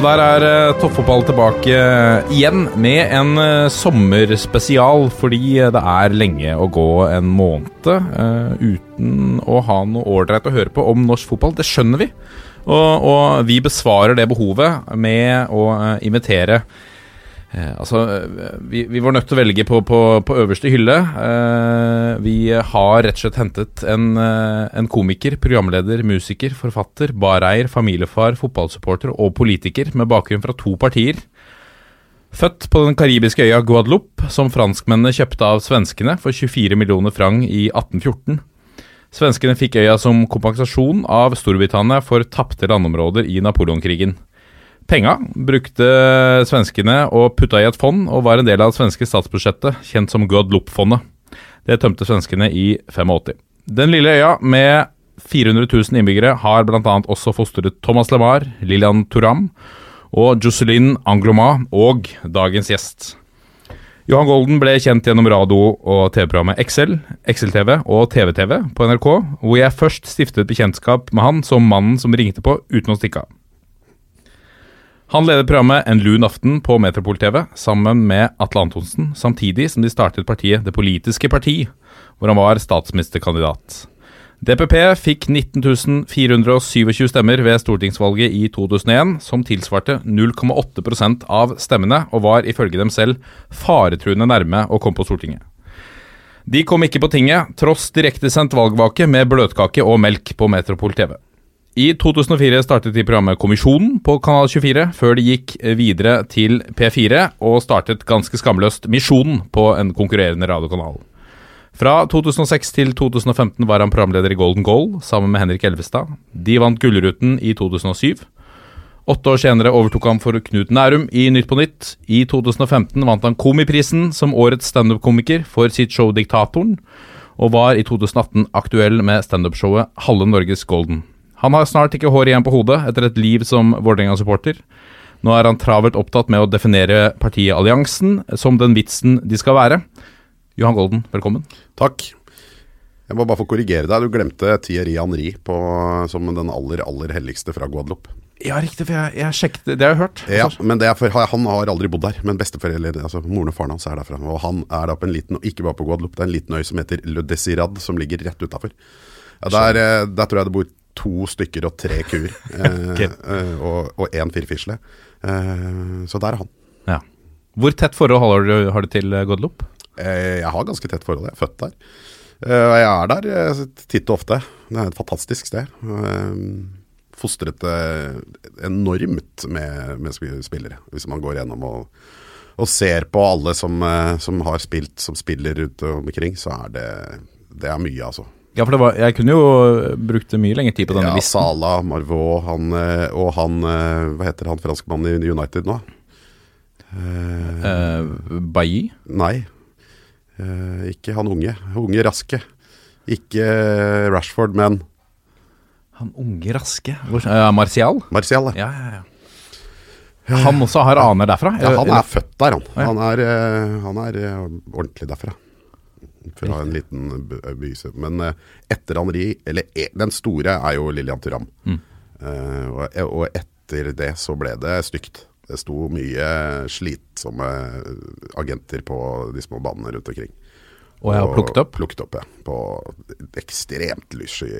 Og der er uh, toppfotball tilbake eh, igjen med en uh, sommerspesial, fordi det er lenge å gå en måned uh, uten å ha noe ålreit å høre på om norsk fotball. Det skjønner vi. Og, og vi besvarer det behovet med å invitere Eh, altså, eh, vi, vi var nødt til å velge på, på, på øverste hylle. Eh, vi har rett og slett hentet en, eh, en komiker, programleder, musiker, forfatter, bareier, familiefar, fotballsupporter og politiker med bakgrunn fra to partier. Født på den karibiske øya Guadeloupe, som franskmennene kjøpte av svenskene for 24 millioner frang i 1814. Svenskene fikk øya som kompensasjon av Storbritannia for tapte landområder i Napoleonkrigen. Penga brukte svenskene og putta i et fond, og var en del av det svenske statsbudsjettet, kjent som Guadeloupe-fondet. Det tømte svenskene i 85. Den lille øya med 400 000 innbyggere har bl.a. også fostret Thomas LeMar, Lilian Thuram og Jocelyn Angloma og dagens gjest. Johan Golden ble kjent gjennom radio- og TV-programmet Excel, Excel-TV og TV-TV på NRK, hvor jeg først stiftet bekjentskap med han som mannen som ringte på uten å stikke av. Han leder programmet En lun aften på Metropol-TV sammen med Atle Antonsen, samtidig som de startet partiet Det politiske parti, hvor han var statsministerkandidat. DPP fikk 19.427 stemmer ved stortingsvalget i 2001, som tilsvarte 0,8% av stemmene, og var ifølge dem selv faretruende nærme å komme på Stortinget. De kom ikke på tinget, tross direktesendt valgvake med bløtkake og melk på Metropol TV. I 2004 startet de programmet Kommisjonen på Kanal 24, før de gikk videre til P4 og startet ganske skamløst Misjonen på en konkurrerende radiokanal. Fra 2006 til 2015 var han programleder i Golden Goal sammen med Henrik Elvestad. De vant Gullruten i 2007. Åtte år senere overtok han for Knut Nærum i Nytt på Nytt. I 2015 vant han Komiprisen som årets standup-komiker for sitt show Diktatoren, og var i 2018 aktuell med standup-showet Halve Norges Golden. Han har snart ikke hår igjen på hodet etter et liv som Vålerenga-supporter. Nå er han travelt opptatt med å definere partiet Alliansen som den vitsen de skal være. Johan Golden, velkommen. Takk. Jeg må bare få korrigere deg. Du glemte Thierry Henry på, som den aller, aller helligste fra Guadeloupe. Ja, riktig, for jeg, jeg sjekket Det har jeg hørt. Ja, men det er for, Han har aldri bodd der, men besteforeldre, altså moren og faren hans er derfra. Og han er da på en liten, ikke bare på Guadeloupe, det er en liten øy som heter Le Desirad, som ligger rett utafor. Ja, der, eh, der tror jeg det bor to stykker og tre kuer. Eh, eh, og, og én firfisle. Eh, så der er han. Ja. Hvor tett forhold har du, har du til Guadeloupe? Eh, jeg har ganske tett forhold. Jeg er født der. Eh, og jeg er der titt og ofte. Det er et fantastisk sted. Fostret enormt med, med spillere, hvis man går gjennom og, og ser på alle som, som har spilt, som spiller rundt omkring, så er det, det er mye, altså. Ja, for var, jeg kunne jo brukt mye lengre tid på denne Ja, listen. Sala, Marvaux, han, eh, og han eh, Hva heter han franskmannen i United nå? Eh, Uh, Bailly? Nei. Eh, ikke han unge. Unge, raske. Ikke eh, Rashford, men Han unge raske Hvor, uh, Martial? Martial. Ja, ja, ja. Han også har aner derfra? Ja, han er født der, han. Han er, eh, han er eh, ordentlig derfra. Fra en liten by. Men eh, etter Henri, eller e- den store, er jo Lillian Thuram. Mm. Eh, og, etter det så ble det stygt. Det sto mye slitsomme agenter på de små banene rundt omkring. Og jeg har plukket opp? Plukket opp, ja. På ekstremt lyssky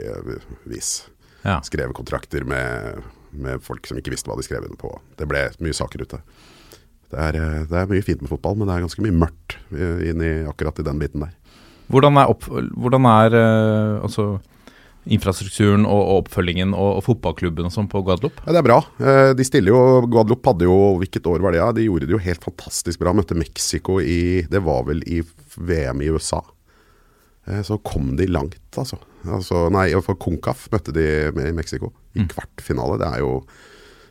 vis. Ja. Skrevet kontrakter med, med folk som ikke visste hva de skrev under på. Det ble mye saker ute. Det er, eh, det er mye fint med fotball, men det er ganske mye mørkt inni akkurat i den biten der. Hvordan er, opp, hvordan er uh, altså, infrastrukturen og, og oppfølgingen og, og fotballklubben og sånn på Guadeloupe? Ja, Det er bra. Uh, De stiller jo Guadeloupe hadde jo Hvilket år var det? Ja? De gjorde det jo helt fantastisk bra. Møtte Mexico i Det var vel i VM i USA. Uh, så kom de langt, altså. altså nei, for Concaf møtte de med i Mexico i kvartfinale. Det er jo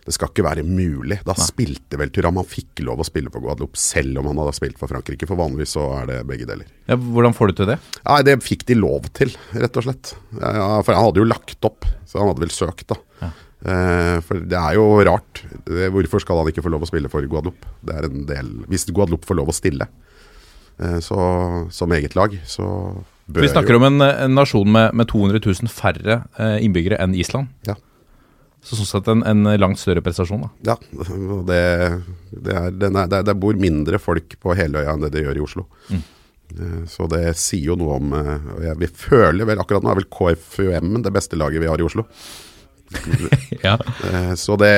Det skal ikke være mulig. Da spilte vel Turam. Han fikk lov å spille for Guadeloupe selv om han hadde spilt for Frankrike, for vanligvis så er det begge deler. Ja, hvordan får du til det? Nei, det fikk de lov til, rett og slett. Ja, for han hadde jo lagt opp, så han hadde vel søkt, da. Eh, for det er jo rart. Hvorfor skal han ikke få lov å spille for Guadeloupe? Det er en del Hvis Guadeloupe får lov å stille eh, så, som eget lag, så bør Vi snakker jo om en, en nasjon med, med 200 000 færre eh, innbyggere enn Island. Ja. Så sånn sett en, en langt større prestasjon, da. Ja, og det, det, er, det, det bor mindre folk på Heløya enn det det gjør i Oslo. Mm. Eh, Så det sier jo noe om eh, og jeg, Vi føler vel akkurat nå er vel KFUM det beste laget vi har i Oslo. Ja. Eh, Så det,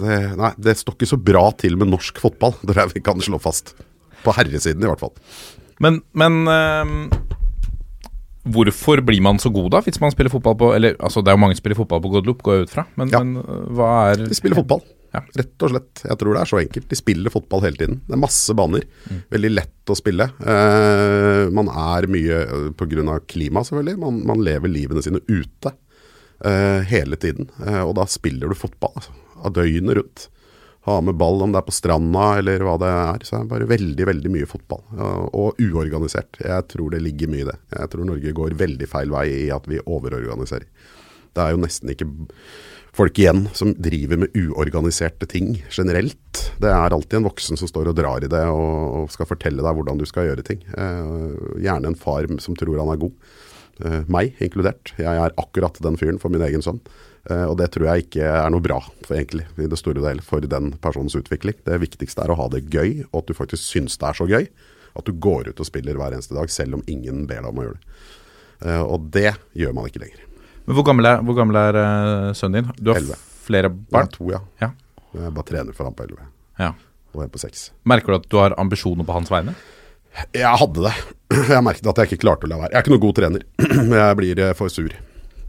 det Nei, det står ikke så bra til med norsk fotball. Det tror jeg vi kan slå fast. På herresiden i hvert fall. Men, men eh, hvorfor blir man så god, da, hvis man spiller fotball på Eller altså, det er jo mange som spiller fotball på Guadeloupe, går jeg ut fra. Men, Ja. men hva er De spiller fotball. Ja. Rett og slett. Jeg tror det er så enkelt. De spiller fotball hele tiden. Det er masse baner. Veldig lett å spille. Eh, man er mye eh, pga. klima, selvfølgelig. Man, man lever livene sine ute eh, hele tiden. Eh, og da spiller du fotball altså, av døgnet rundt. Ha med ball om det er på stranda eller hva det er. Så er det bare veldig, veldig mye fotball. Og uorganisert. Jeg tror det ligger mye i det. Jeg tror Norge går veldig feil vei i at vi overorganiserer. Det er jo nesten ikke folk igjen som driver med uorganiserte ting generelt. Det er alltid en voksen som står og drar i det og, skal fortelle deg hvordan du skal gjøre ting. Eh, gjerne en far som tror han er god. Eh, meg inkludert. Jeg er akkurat den fyren for min egen sønn. Eh, og det tror jeg ikke er noe bra for, egentlig, i det store og hele for den personens utvikling. Det viktigste er å ha det gøy, og at du faktisk syns det er så gøy. At du går ut og spiller hver eneste dag, selv om ingen ber deg om å gjøre det. Eh, og det gjør man ikke lenger. Men hvor gammel er, hvor gammel er eh, sønnen din? Du har Elleve. flere Barn Ja, to, ja. Ja. Jeg bare trener for han på 11, ja. og en på 6. Merker du at du har ambisjoner på hans vegne? Jeg hadde det. Jeg merket at jeg ikke klarte å la være. Jeg er ikke noen god trener. Jeg blir for sur.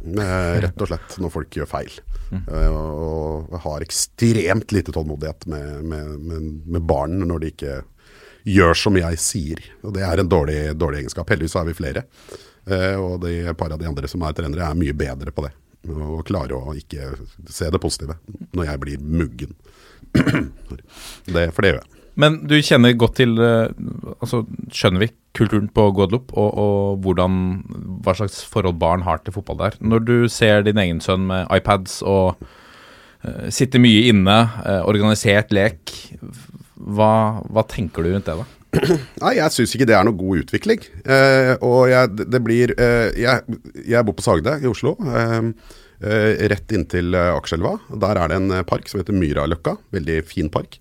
Eh, Rett og slett når folk gjør feil. Eh, Og har ekstremt lite tålmodighet med, med, med barn når de ikke gjør som jeg sier. Og det er en dårlig, dårlig egenskap. Heldigvis er vi flere. Eh, Og de par av de andre som er trenere, er mye bedre på det. Og klarer å ikke se det positive når jeg blir muggen. det, for det gjør jeg. Men du kjenner godt til eh, altså Skjønner vi kulturen på Guadeloupe og, og hvordan, hva slags forhold barn har til fotball der? Når du ser din egen sønn med iPads og uh, sitter mye inne, uh, organisert lek, hva, hva tenker du rundt det, da? Nei, jeg syns ikke det er noe god utvikling. Uh, og jeg, det- blir jeg, jeg bor på Sagde i Oslo. Rett inntil Akerselva. Der er det en park som heter Myraløkka. Veldig fin park.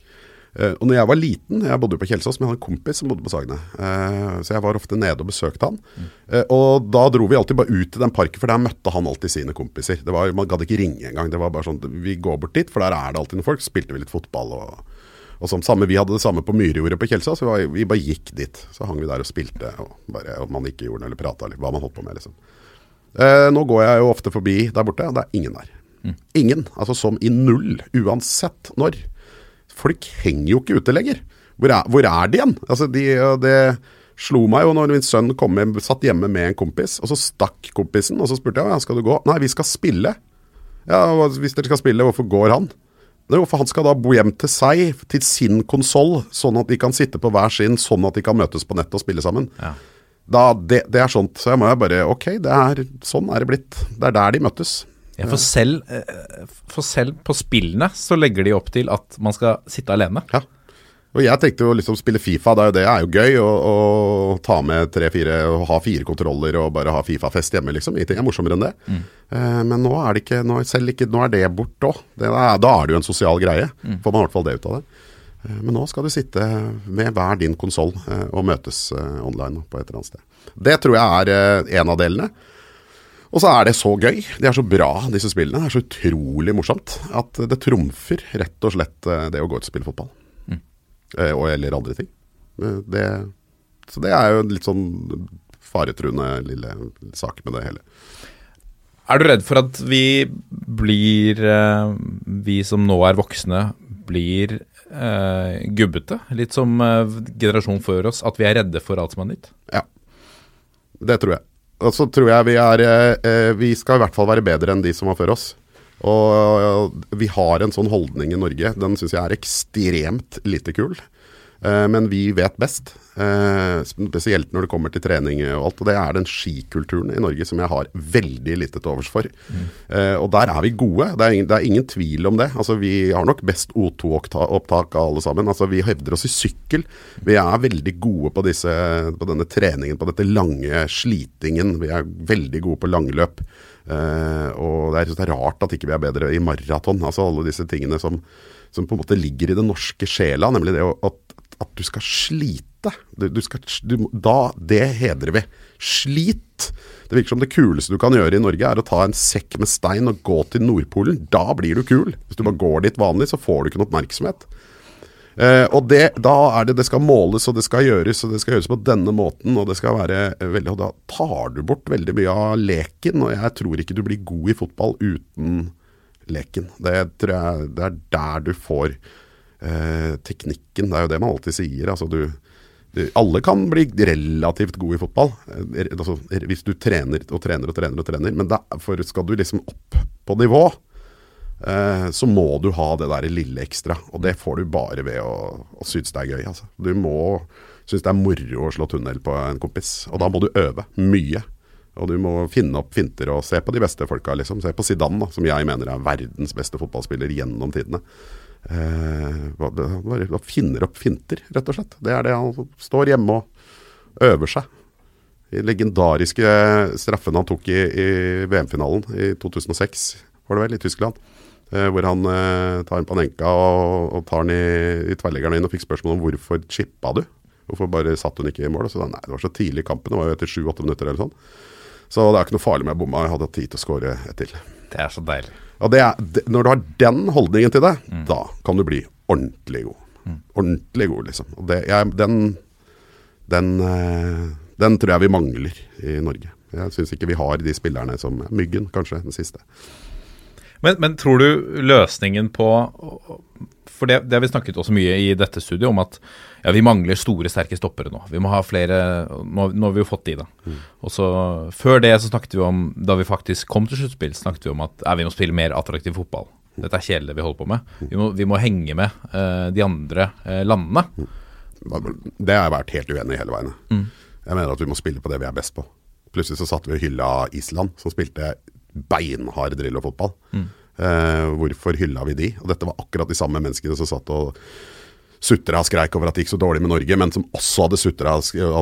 Eh, og når jeg var liten, jeg bodde jo på Kjelsås, men jeg hadde en kompis som bodde på Sagene. Eh, så jeg var ofte nede og besøkte han. Eh, og da dro vi alltid bare ut i den parken, for der møtte han alltid sine kompiser. Det var, man gadd ikke ringe engang. Det var bare sånn Vi går bort dit, for der er det alltid noen folk. Spilte vi litt fotball og og sånn, samme, Vi hadde det samme på Myrjordet på Kjelsås. Vi, var- vi bare gikk dit. Så hang vi der og spilte. Og bare Om man ikke gjorde noe eller prata litt, hva man holdt på med. liksom. Nå går jeg jo ofte forbi der borte, og det er ingen der. Ingen. Altså som i null. Uansett når. Folk henger jo ikke ute lenger. Hvor er, hvor er de igjen? Altså de, det slo meg jo når min sønn kom hjem, satt hjemme med en kompis, og så stakk kompisen, og så spurte jeg ja, skal du gå. Nei, vi skal spille. Ja, Hvis dere skal spille, hvorfor går han? Nei, hvorfor han skal da bo hjem til seg, til sin konsoll, sånn at de kan sitte på hver sin, sånn at de kan møtes på nettet og spille sammen. Da, det, det er sånt. Så jeg må jo bare Ok, det er, sånn er det blitt. Det er der de møttes. Ja, for, selv, eh, for selv på spillene så legger de opp til at man skal sitte alene. Ja. Og jeg tenkte jo liksom spille Fifa, det er jo, det er jo gøy å, å ta med tre-fire og ha fire kontroller og bare ha Fifa-fest hjemme, liksom. Ingenting er morsommere enn det. Eh, men nå er det ikke, nå, selv ikke, nå er det borte òg. Da er det jo en sosial greie. Får man i hvert fall det ut av det. Eh, men nå skal du sitte med hver din konsoll eh, og møtes eh, online på et eller annet sted. Det tror jeg er eh, en av delene. Og så er det så gøy. De er så bra, disse spillene. Det er så utrolig morsomt at det trumfer rett og slett eh, det å gå ut og spille fotball. Eh, og eller andre ting. Eh, Det, så det er jo en litt sånn faretruende lille sak med det hele. Er du redd for at vi blir eh, Vi som nå er voksne, blir eh, gubbete? Litt som eh, generasjonen før oss, at vi er redde for alt som er nytt? Ja. Det tror jeg. Og så tror jeg vi er eh, eh, Vi skal i hvert fall være bedre enn de som var før oss. Og vi har en sånn holdning i Norge. Den syns jeg er ekstremt lite kul. Eh, men vi vet best. Eh, spesielt når det kommer til trening og alt. Og det er den skikulturen i Norge som jeg har veldig lite til overs for. Mm. og der er vi gode. Det er, ingen, det er ingen tvil om det. Altså Vi har nok best O2-opptak av alle sammen. Altså Vi hevder oss i sykkel. Vi er veldig gode på, disse, på denne treningen, på dette lange slitingen. Vi er veldig gode på langløp. Eh, og det er, det er rart at ikke vi er bedre i maraton. Altså alle disse tingene som, som på en måte ligger i den norske sjela, nemlig det at, at du skal slite. Du, du skal, du, da, det hedrer vi. Slit. Det virker som det kuleste du kan gjøre i Norge, er å ta en sekk med stein og gå til Nordpolen. Da blir du kul. Hvis du bare går dit vanlig, så får du ikke noe oppmerksomhet. Eh, og det, da er det det skal måles og det skal gjøres, og det skal gjøres på denne måten. Og det skal være eh, veldig Og da tar du bort veldig mye av leken. Og jeg tror ikke du blir god i fotball uten leken. Det tror jeg det er der du får eh, teknikken. Det er jo det man alltid sier. Altså du, du, alle kan bli relativt gode i fotball, eh, altså, hvis du trener og trener og trener. og trener Men derfor skal du liksom opp på nivå, eh, så må du ha det der lille ekstra. Og det får du bare ved å, å synes det er gøy. Altså. Du må synes det er moro å slå tunnel på en kompis, og da må du øve mye. Og du må finne opp finter og se på de beste folka. Liksom. Se på Zidane, da, som jeg mener er verdens beste fotballspiller gjennom tidene. Eh, finner opp finter, rett og slett. Det er det han står hjemme og øver seg. De legendariske straffene han tok i, i VM-finalen i 2006, var det vel, i Tyskland. Eh, hvor han eh, tar en Panenka og, og tar den i, i tverrleggeren inn og fikk spørsmål om hvorfor chippa du? Hvorfor bare satt hun ikke i mål? Og så da, nei, det var så tidlig i kampen, det var jo etter sju-åtte minutter eller sånn. Så det er ikke noe farlig med å bomme, jeg hadde hatt tid til å skåre et til. Det er så deilig. Er, når du har den holdningen til det, da kan du bli ordentlig god. Ordentlig god, liksom. Og det, jeg, den, den, eh, den tror jeg vi mangler i Norge. Jeg syns ikke vi har de spillerne som Myggen, kanskje, den siste. Men, men tror du løsningen på For det, det har vi snakket også mye i dette studiet om at ja, vi mangler store, sterke stoppere nå. Vi må ha flere Nå, nå har vi jo fått de, da. Og så Før det så snakket vi om, da vi faktisk kom til sluttspill, snakket vi om at ja, vi må spille mer attraktiv fotball. Dette er kjedelig det vi holder på med. Vi må, vi må henge med uh, de andre uh, landene. Det har jeg vært helt uenig i hele veien. Jeg mener at vi må spille på det vi er best på. Plutselig så satte vi og hylla Island, som spilte beinhard drill og fotball. Eh, hvorfor hylla vi de? Og dette var akkurat de samme menneskene som satt og sutra og skreik over at det gikk så dårlig med Norge, men som også hadde sutra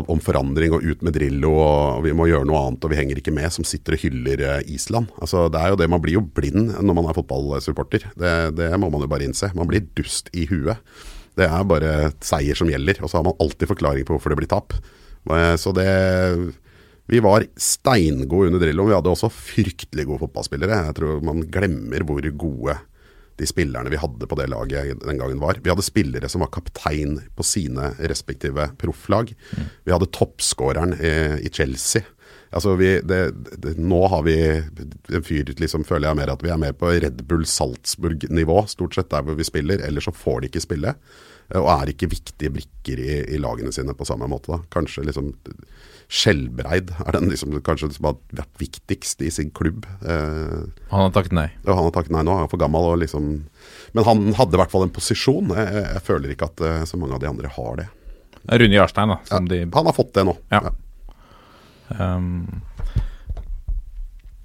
om forandring og ut med Drillo og vi må gjøre noe annet og vi henger ikke med, som sitter og hyller eh, Island. Altså det er jo det, Man blir jo blind når man er fotballsupporter. Det, det må man jo bare innse. Man blir dust i huet. Det er bare seier som gjelder, og så har man alltid forklaring på hvorfor det blir tap. Eh, Så det Vi var steingode under Drillo. Vi hadde også fryktelig gode fotballspillere. Jeg tror man glemmer hvor gode de spillerne vi hadde på det laget den gangen var. Vi hadde spillere som var kaptein på sine respektive profflag. Vi hadde toppskåreren i, i Chelsea. Altså vi, det, det, nå har vi en fyr liksom, føler jeg mer at vi er mer på Red Bull Salzburg-nivå, stort sett der hvor vi spiller. Ellers så får de ikke spille. Eh, Og er ikke viktige brikker i, i lagene sine på samme måte. Da. Kanskje liksom Skjelbreid er den liksom, kanskje som har vært viktigst i sin klubb. Eh, Han har takket nei. Ja, han har takket nei nå, han er for gammel. Og liksom, men han hadde i hvert fall en posisjon. Jeg, jeg, jeg føler ikke at eh, så mange av de andre har det. Rune Jarstein, da. Som de Han har fått det nå. Ja. Um,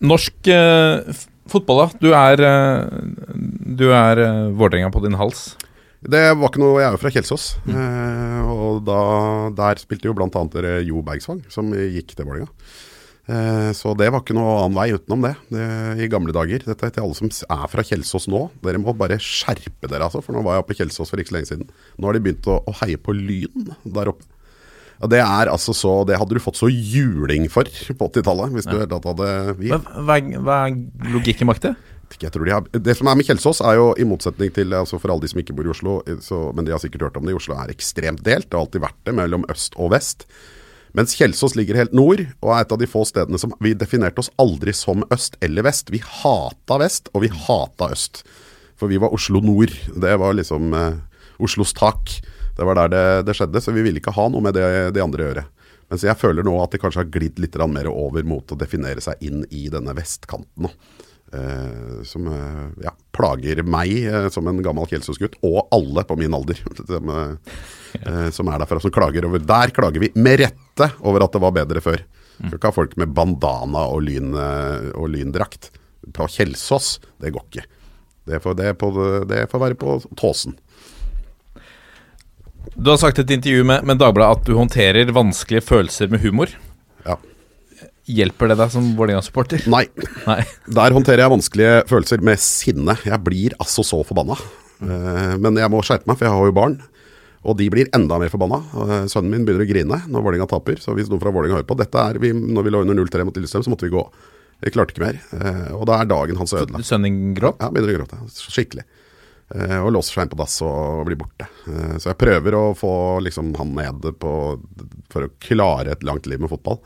norsk eh, fotball, da. Du er, eh, er uh, Vålerenga på din hals. Det var ikke noe Jeg er jo fra Kjelsås. Eh, og da, der spilte jo bl.a. dere Jo Bergsvang, som gikk til Vålerenga. Eh, så det var ikke noe annen vei utenom det, det i gamle dager. Dette er til alle som er fra Kjelsås nå. Dere må bare skjerpe dere, altså. For nå var jeg oppe i Kjelsås for ikke så lenge siden. Nå har de begynt å, å heie på Lyn der oppe. Og det er altså så Det hadde du fått så juling for på 80-tallet. Hvis du helt tatt hadde vi, Hva, hva er logikken bak det? Ikke, jeg tror de har, det som er med Kjelsås, er jo i motsetning til altså For alle de som ikke bor i Oslo, så, men de har sikkert hørt om det, i Oslo er ekstremt delt. Det har alltid vært det mellom øst og vest. Mens Kjelsås ligger helt nord, og er et av de få stedene som Vi definerte oss aldri som øst eller vest. Vi hata vest, og vi hata øst. For vi var Oslo nord. Det var liksom eh, Oslos tak. Det var der det, det skjedde, så vi ville ikke ha noe med det de andre å gjøre. Mens jeg føler nå at de kanskje har glidd litt mer over mot å definere seg inn i denne vestkanten. Da. Eh, som uh, ja, plager meg uh, som en gammel Kjelsås-gutt, og alle på min alder. Som, som er derfra, som klager over Der klager vi med rette over at det var bedre før. Mm. Skal ikke ha folk med bandana og, lyn, og lyndrakt. På Kjelsås, det går ikke. Det får, det, på, det får være på Tåsen. Du har sagt i et intervju med, med Dagbladet at du håndterer vanskelige følelser med humor. Ja. Hjelper det deg som Vålerenga-supporter? Nei. Nei. Der håndterer jeg vanskelige følelser med sinne. Jeg blir altså så forbanna. Eh, Men jeg må skjerpe meg, for jeg har jo barn. Og de blir enda mer forbanna. Eh, Sønnen min begynner å grine når Vålerenga taper. Så hvis noen fra Vålerenga hører på Dette er vi, Når vi lå under 0-3 mot Lillestrøm, så måtte vi gå. Vi klarte ikke mer. Eh, Og da er dagen hans ødelagt. Sønnen gråt? Ja, begynner å gråte. Skikkelig. Og låser seg inn på dass og blir borte. Så jeg prøver å få liksom, han nede på, for å klare et langt liv med fotball.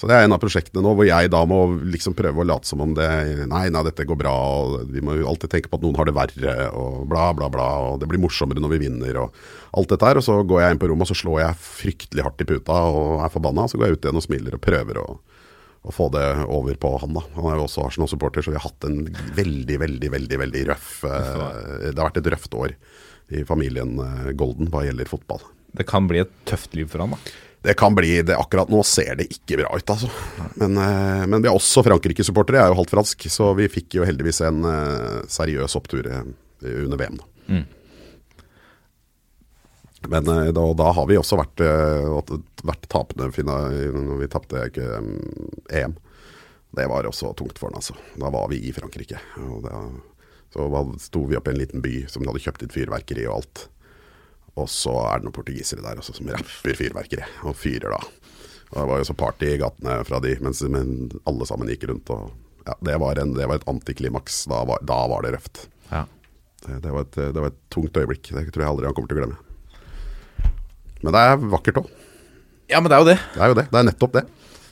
Så det er en av prosjektene nå hvor jeg da må liksom prøve å late som om det Nei, nei, dette går bra, og vi må jo alltid tenke på at noen har det verre, og bla, bla, bla. Og det blir morsommere når vi vinner, og alt dette her. Og så går jeg inn på rommet, og så slår jeg fryktelig hardt i puta og er forbanna. Så går jeg ut igjen og smiler og prøver å å få det over på han. da. Han er jo også Arsenal-supporter, så vi har hatt en veldig, veldig, veldig veldig røff eh, Det har vært et røft år i familien eh, Golden hva gjelder fotball. Det kan bli et tøft liv for han, da. Det kan bli det Akkurat nå ser det ikke bra ut, altså. Men, eh, men vi er også Frankrike-supportere. Jeg er jo halvt fransk, så vi fikk jo heldigvis en eh, seriøs opptur eh, under VM. Mm. Men da, da har vi også vært, vært tapende fina- når vi tapte eh, EM. Det var også tungt for den, altså. Da var vi i Frankrike. Og da, så sto vi oppe i en liten by som de hadde kjøpt inn fyrverkeri og alt. Og så er det noen portugisere der også som rapper fyrverkeri, og fyrer da. Og det var jo så party i gatene fra de, mens men alle sammen gikk rundt. og ja, Det var, en, det var et antiklimaks. Da var, da var det røft. Ja. Det, det, var et, det var et tungt øyeblikk. Det tror jeg aldri han kommer til å glemme. Men det er vakkert òg. ja, men det er jo det. Det er jo det. Det er nettopp det.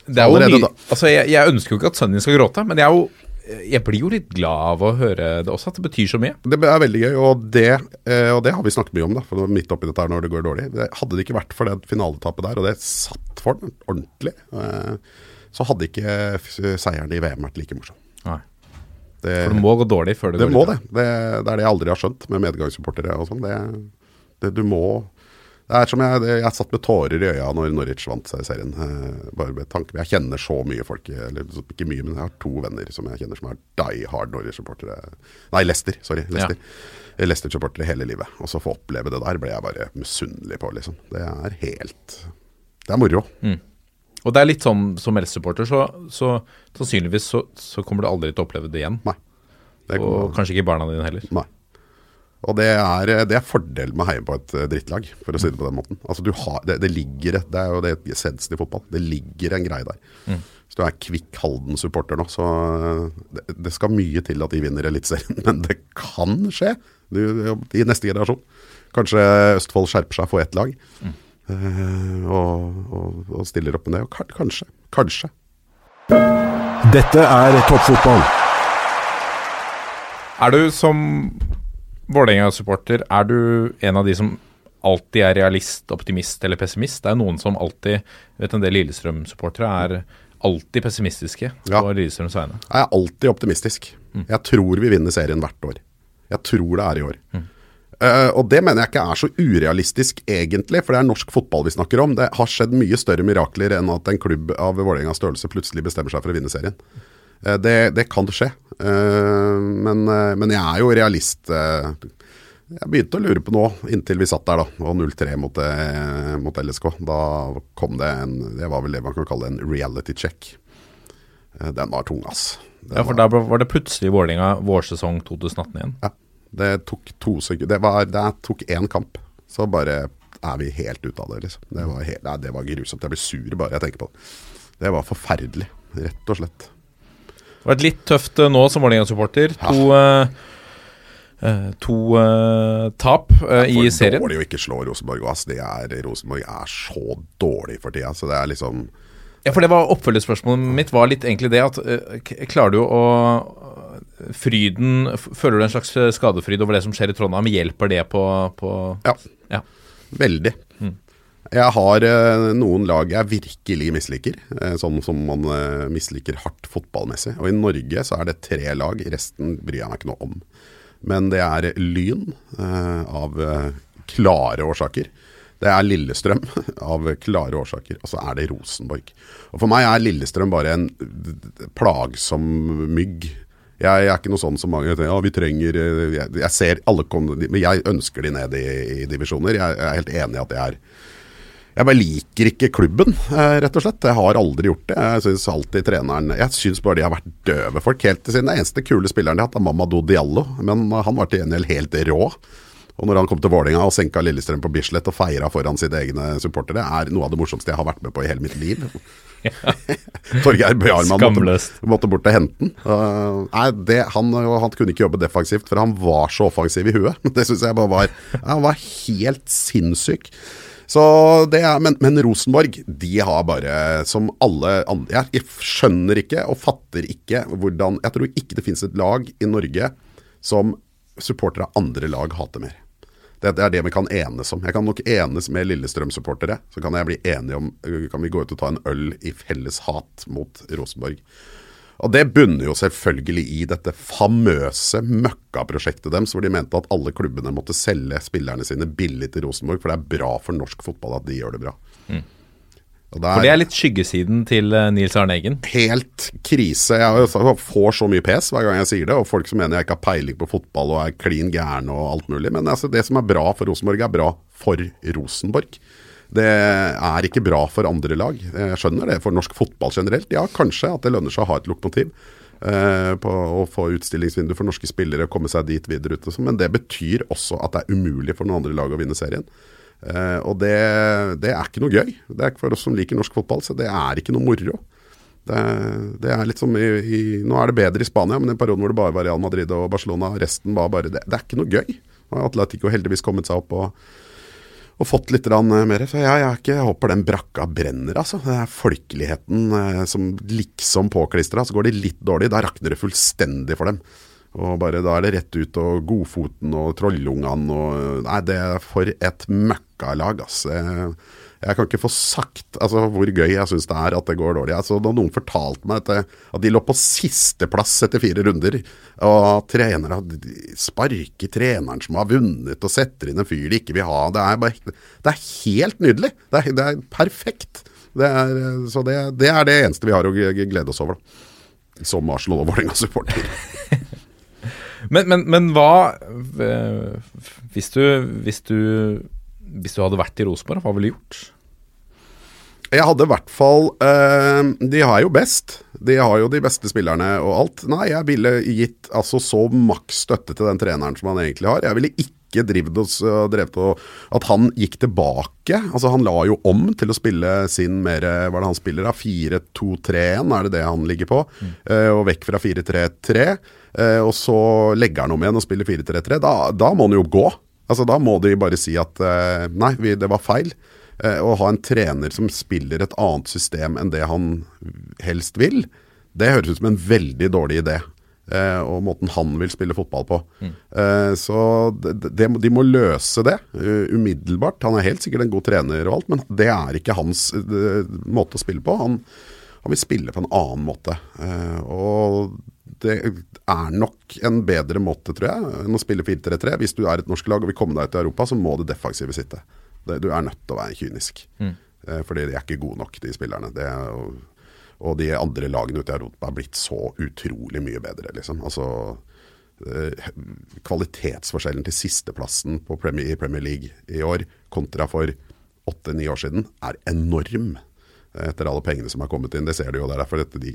det er jo mye, altså, jeg, jeg ønsker jo ikke at sønnen din skal gråte, men jeg, er jo, jeg blir jo litt glad av å høre det også, at det betyr så mye. Det er veldig gøy, og det, eh, og det har vi snakket mye om. da, for nå Midt oppi dette her når det går dårlig. Hadde det ikke vært for det finaletapet der, og det satt for den ordentlig, eh, så hadde ikke seieren i VM vært like morsom. Nei. Det, For det må gå dårlig før det, det går må litt det. det. Det er det jeg aldri har skjønt med medgangssupportere og sånn. Det, det, du må Det er som jeg, jeg satt med tårer i øya når Norwich vant seg serien. Eh, bare med tanke Jeg kjenner så mye folk, eller ikke mye, men jeg har to venner som jeg kjenner som er die hard Norwich-supportere. Nei, Leicester. Sorry. Leicester. Leicester-supportere hele livet. Og så få oppleve det der ble jeg bare misunnelig på, liksom. Det er helt Det er moro. Og det er litt sånn som Else-supporter, så, så sannsynligvis så, så kommer du aldri til å oppleve det igjen. Nei. Det Og kanskje ikke barna dine heller. Nei. Og det er, det er fordelen med å heie på et eh, drittlag, for å si det på den måten. Altså du har, det, det ligger et- Det er jo det essensen i fotball. Det ligger en greie der. Hvis du er Kvikk Halden-supporter nå, så eh, det, det skal mye til at de vinner Eliteserien. Men det kan skje du, i neste generasjon. Kanskje Østfold skjerper seg for ett lag. mm. og, og, og stiller opp med det. Og kanskje. Kanskje. Dette er toppfotball. Er du som Vålerenga-supporter, er du en av de som alltid er realist, optimist eller pessimist? Det er noen som alltid vet En del Lillestrøm-supportere er alltid pessimistiske Ja. på Lillestrøms vegne. Jeg er alltid optimistisk. Jeg tror vi vinner serien hvert år. Jeg tror det er i år. Eh, og det mener jeg ikke er så urealistisk egentlig, for det er norsk fotball vi snakker om. Det har skjedd mye større mirakler enn at en klubb av Vålerengas størrelse plutselig bestemmer seg for å vinne serien. Eh, det, det kan skje. Eh, men, eh, men jeg er jo realist. jeg begynte å lure på nå, inntil vi satt der da, og 0-3 mot, mot LSK. Da kom det en Det var vel det man kan kalle en reality check. Den var tung, ass. Den Ja, for var- da var det plutselig Vålerenga vårsesong 2018 igjen. ja, det tok to sekunder Det, var, det tok én kamp, så bare er vi helt ute av det, liksom. Det var, helt, nei, det var grusomt. Jeg blir sur bare jeg tenker på det. Det var forferdelig, rett og slett. Det har vært litt tøft eh, nå som Vålerenga-supporter. To, uh, to uh, tap uh, i For serien. dårlig å ikke slå Rosenborg. Ass. Det er, Rosenborg er så dårlig for tida, så det er liksom Ja, for det var oppfølgespørsmålet mitt var litt egentlig det at klarer du å Fryden Føler du en slags skadefryd over det som skjer i Trondheim? Hjelper det på, på Ja. Ja. Veldig. Jeg har eh, noen lag jeg virkelig misliker, sånn som man eh, misliker hardt fotballmessig. Og i Norge så er det tre lag, resten bryr jeg meg ikke noe om. Men det er Lyn, av klare årsaker. Det er Lillestrøm, av klare årsaker. Og så er det Rosenborg. Og for meg er Lillestrøm bare en plagsom mygg. Jeg, jeg er ikke noe sånn som mange Ja, vi trenger Jeg, jeg ser alle Men jeg ønsker de ned i, i divisjoner. Jeg, jeg er helt enig i at det er jeg bare liker ikke klubben, eh, rett og slett. Jeg har aldri gjort det. Jeg syns alltid treneren Jeg syns bare de har vært døve folk helt til siden. Den eneste kule spilleren de har hatt, er Mamadou Diallo. Men han var til gjengjeld helt rå. Og når han kom til Vålerenga og senka Lillestrøm på Bislett og feira foran sine egne supportere, er noe av det morsomste jeg har vært med på i hele mitt liv. Torgeir Bjarmann måtte, måtte bort og hente. Uh, nei, det, han, han kunne ikke jobbe defensivt, for han var så offensiv i huet. Det syns jeg bare var Han var helt sinnssyk. Er, men, men Rosenborg, de har bare, som alle andre Jeg skjønner ikke og fatter ikke hvordan Jeg tror ikke det finnes et lag i Norge som supportere av andre lag hater mer. Det, det er det vi kan enes om. Jeg kan nok enes med Lillestrøm-supportere. Så kan jeg bli enig om Kan vi gå ut og ta en øl i felles hat mot Rosenborg. Og det bunner jo selvfølgelig i dette famøse møkkaprosjektet deres, hvor de mente at alle klubbene måtte selge spillerne sine billig til Rosenborg, for det er bra for norsk fotball at de gjør det bra. Og For det er litt skyggesiden til eh, Nils Arne Eggen. helt krise. Jeg får så mye pes hver gang jeg sier det, og folk som mener jeg ikke har peiling på fotball og er klin gæren og alt mulig. Men altså, det som er bra for Rosenborg, er bra for Rosenborg. Det er ikke bra for andre lag. Jeg skjønner det for norsk fotball generelt. Ja, kanskje at det lønner seg å ha et lokomotiv. eh, på å få utstillingsvindu for norske spillere, komme seg dit videre ut. sånn, Men det betyr også at det er umulig for noen andre lag å vinne serien. Eh, og det, det er ikke noe gøy. Det er ikke for oss som liker norsk fotball, så det er ikke noe moro. Det, det er litt som i, i, Nå er det bedre i Spania, men i en periode hvor det bare var Real Madrid og Barcelona, resten var bare Det, det er ikke noe gøy. Atletico heldigvis kommet seg opp og, og fått litt eh, mer. Så jeg, jeg, ikke, jeg håper den brakka brenner, altså. Det er folkeligheten eh, som liksom påklistra. Så går det litt dårlig, da rakner det fullstendig for dem. Og bare Da er det rett ut og Godfoten og Trollungene og Nei, det er for et møkkalag, ass. Jeg, kan ikke få sagt altså, hvor gøy jeg syns det er at det går dårlig. Altså, da noen fortalte meg at, det, at de lå på sisteplass etter fire runder, og trenere sparker treneren som har vunnet, og setter inn en fyr de ikke vil ha Det er, bare, det er helt nydelig. Det er, det er perfekt. Det er, så det, det er det eneste vi har å glede oss over, da. Som Arsenal og Vålerenga-supporter. Men, men, men hva eh, hvis du, hvis du Hvis du hadde vært i Rosenborg, hva ville du gjort? Jeg hadde i hvert fall eh, De har jo best. De har jo de beste spillerne og alt. Nei, jeg ville gitt altså så maks støtte til den treneren som han egentlig har. Jeg ville ikke drevet oss, drevet og, At han gikk tilbake. Altså Han la jo om til å spille sin mer Hva er det han spiller da? 4-2-3-1, er det det han ligger på? Eh, og vekk fra 4-3-3. Eh, og så legger han om igjen og spiller 4-3-3. Da, da må han jo gå. Altså Da må de bare si at eh, nei, vi, det var feil. Eh, å ha en trener som spiller et annet system enn det han helst vil, det høres ut som en veldig dårlig idé. Eh, og måten han vil spille fotball på. Eh, så de, de må løse det umiddelbart. Han er helt sikkert en god trener og alt, men det er ikke hans måte å spille på. Han, han vil spille på en annen måte. Og det er nok en bedre måte, tror jeg, enn å spille 4-3-3. Hvis du er et norsk lag og vil komme deg ut i Europa, så må det defensive sitte. Det, du er nødt til å være kynisk. Mm. fordi de er ikke gode nok, de spillerne. Det og, og de andre lagene ute i Europa er blitt så utrolig mye bedre, liksom. Altså eh, Kvalitetsforskjellen til sisteplassen på Premier, i Premier League i år kontra for åtte-ni år siden er enorm. Etter alle pengene som har kommet inn. Det ser du jo. Det er derfor dette, de,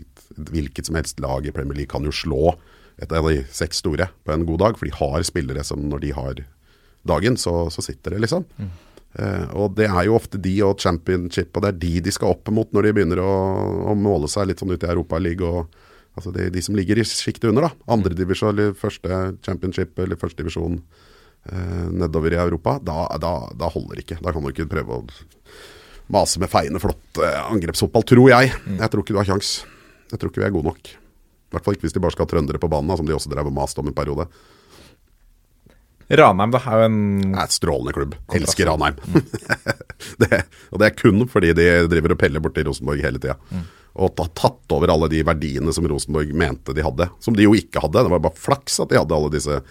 hvilket som helst lag i Premier League kan jo slå et av de seks store på en god dag. For de har spillere som når de har dagen, så, så sitter det, liksom. Eh, og det er jo ofte de og championship, og det er de de skal opp mot når de begynner å, å måle seg litt sånn ut i Europaligaen. Altså de, de som ligger i sjiktet under, da. Andredivisjon eller første championship eller førstedivisjon eh, nedover i Europa. Da, da, da holder det ikke. Da kan du ikke prøve å mase med feiende flott eh, angrepsfotball, tror jeg. Jeg tror ikke du har kjangs. Jeg tror ikke vi er gode nok. I hvert fall ikke hvis de bare skal ha trøndere på banen, som de også drev og maste om en periode. Ranheim da er jo en Det er et strålende klubb. Elsker Ranheim. det, og det er kun fordi de driver og peller borti Rosenborg hele tida. Og har tatt over alle de verdiene som Rosenborg mente de hadde. Som de jo ikke hadde. Det var bare flaks at de hadde alle disse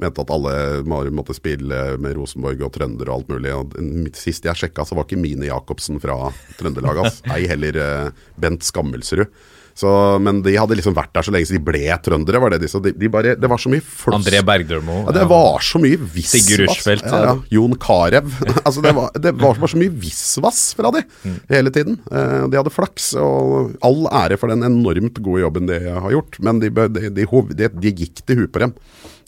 Mente at alle måtte spille med Rosenborg og trønder og alt mulig. Og Sist jeg sjekka, så var ikke Mini Jacobsen fra Trøndelag. ass. Ei heller eh, Bent Skammelsrud. Så, men de hadde liksom vært der så lenge, så de ble trøndere. var Det de, så de, de bare, det var så mye floss. André Bergdølmo. Ja, det var så mye visvas. Sigurd Rushfeldt. Ja, ja. Jon Carew. altså, det var, det var så mye visvas fra de hele tiden. Eh, de hadde flaks, og all ære for den enormt gode jobben de har gjort. Men de, de, de, de, de gikk til huet på dem.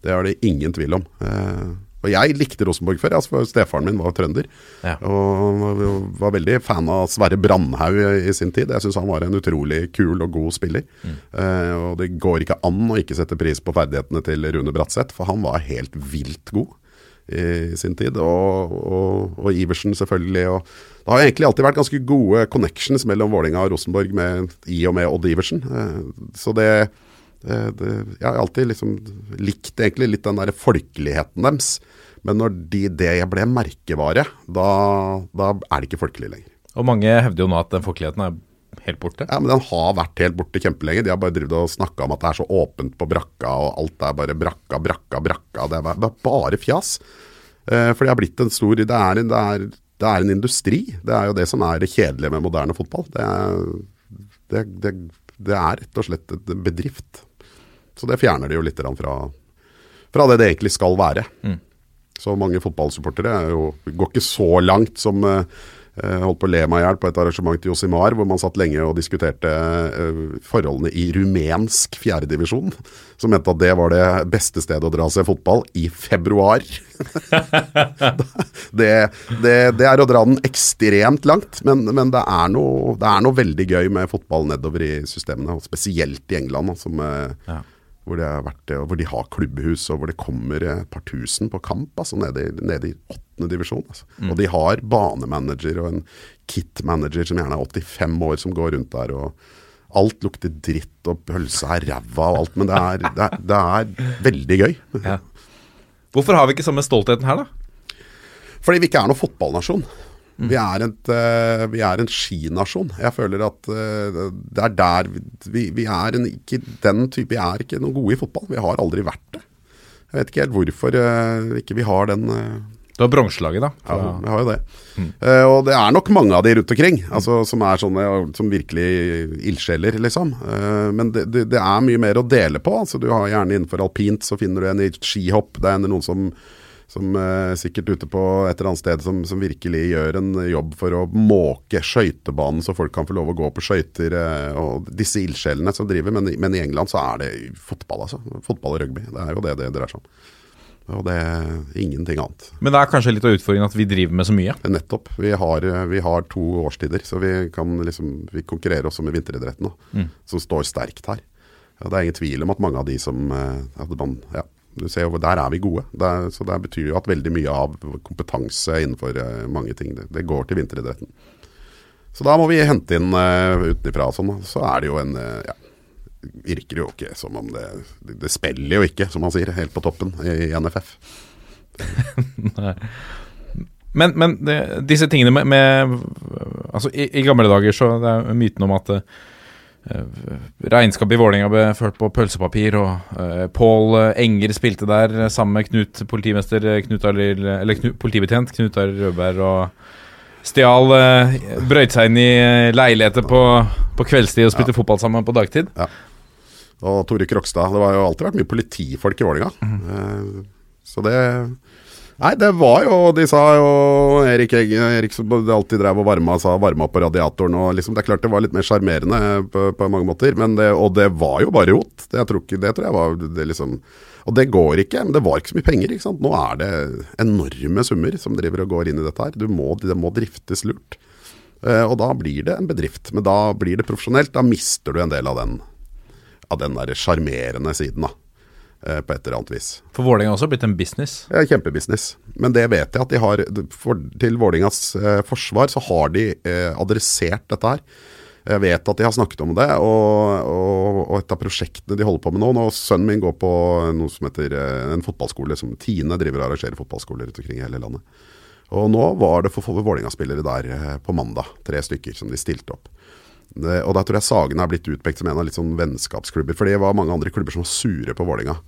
Det har det ingen tvil om. Eh, og jeg likte Rosenborg før, altså, for stefaren min var trønder. Ja. Og var veldig fan av Sverre Brandhaug i, sin tid. Jeg syns han var en utrolig kul og god spiller. Eh, og det går ikke an å ikke sette pris på ferdighetene til Rune Bratseth, for han var helt vilt god i sin tid. Og, og, og Iversen selvfølgelig. Og det har egentlig alltid vært ganske gode connections mellom Vålinga og Rosenborg med, i og med Odd Iversen. Eh, så det, det, det Jeg har alltid liksom likt egentlig litt den der folkeligheten deres. Men når de, det ble merkevare, da, da er det ikke folkelig lenger. Og mange hevder jo nå at den folkeligheten er helt borte. Ja, men Den har vært helt borte kjempelenge. De har bare drevet og snakka om at det er så åpent på brakka, og alt er bare brakka, brakka, brakka. Det er bare, bare fjas. Eh, for det har blitt en stor det er, en- det, er, det er en industri. Det er jo det som er det kjedelige med moderne fotball. Det er, det, det, det er rett og slett en bedrift. Så det fjerner de jo litt fra, fra det det egentlig skal være. Så mange fotballsupportere er jo, går ikke så langt som eh, eh, holdt på å le meg i hjel på et arrangement til Josimar, hvor man satt lenge og diskuterte eh, forholdene i rumensk fjerdedivisjon. Som mente at det var det beste stedet å dra og se fotball i februar. det, det, det er å dra den ekstremt langt, men, men det, er noe, det er noe veldig gøy med fotball nedover i systemene, spesielt i England. Som, Ja. Hvor, vært, hvor de har klubbhus, og hvor det kommer et par tusen på kamp altså nede, nede i åttende divisjon. Altså. Og de har banemanager og en kit-manager som gjerne er 85 år, som går rundt der. og Alt lukter dritt, og pølsa er ræva og alt, men det er, det er, det er veldig gøy. Ja. Hvorfor har vi ikke samme stoltheten her, da? Fordi vi ikke er noen fotballnasjon. Vi, er et, uh, vi er en skinasjon. Jeg føler at uh, det er der vi, vi, er en, ikke den type Vi er ikke noe gode i fotball. Vi har aldri vært det. Jeg vet ikke helt hvorfor uh, ikke vi har den Du har bronselaget, da. Ja, vi har jo det. Eh, og det er nok mange av de rundt omkring altså, som er sånne som virkelig ildsjeler, liksom. Uh, men det, det, det er mye mer å dele på. Altså, du har gjerne innenfor alpint, så finner du en i skihopp. Det er noen som, som eh, sikkert ute på et eller annet sted som, som virkelig gjør en jobb for å måke skøytebanen, så folk kan få lov å gå på skøyter. eh, og disse ildsjelene som driver, men, men i England så er det fotball, altså. Fotball og rugby. Det er jo det det dreier seg om. Og det er ingenting annet. Men det er kanskje litt av utfordringen at vi driver med så mye. Nettopp. Vi har, vi har to årstider, så vi kan liksom Vi konkurrerer også med vinteridretten, da, som står sterkt her. Ja, det er ingen tvil om at mange av de som eh, at man, ja, du ser jo, Der er vi gode. Det er, så det betyr jo at veldig mye av kompetanse innenfor eh, mange ting, det, det går til vinteridretten. Så da må vi hente inn uh, utenfra sånn. Så er det jo en uh, ja, Virker jo ikke som om det Det, spiller jo ikke, som man sier, helt på toppen i, i NFF. Men, men det, disse tingene med, med Altså, i, i gamle dager så det er myten om at uh, regnskapet i Vålerenga ble ført på pølsepapir, og uh, Pål Enger spilte der eh, sammen med Knut, politimester eh, Knut Arild Eller Knut, politibetjent Knut Arild Rødberg og stjal uh, Brøyt seg inn i eh, leiligheter på, på kveldstid og spilte fotball sammen på dagtid. Og Tore Krokstad. Det har jo alltid vært mye politifolk i Vålerenga. Eh, så det Nei, det var jo De sa jo Erik Erik som alltid drev og varma, sa varma på radiatoren. Og liksom, det er klart det var litt mer sjarmerende på, på mange måter. Det, og det var jo bare rot. Det, jeg tror det tror jeg var det liksom Og det går ikke. Men det var ikke så mye penger. ikke sant? Nå er det enorme summer som driver og går inn i dette her. Du må, det må driftes lurt. Eh, og da blir det en bedrift. Men da blir det profesjonelt. Da mister du en del av den av den der sjarmerende siden, da. Eh, På et eller annet vis. For Vålerenga har også blitt en business. Er kjempebusiness. Men det vet jeg at de har for, Til Vålingas eh, forsvar så har de eh, adressert dette her. Jeg vet at de har snakket om det, og, og, og et av prosjektene de holder på med nå Når Sønnen min går på noe som heter eh, en fotballskole. som Tine driver og arrangerer fotballskoler rundt omkring i hele landet. Og nå var det for Vålerenga-spillere der eh, på mandag, tre stykker, som de stilte opp. Det, og da tror jeg Sagen er blitt utpekt som en av litt sånn vennskapsklubber. For det var mange andre klubber som var sure på Vålerenga.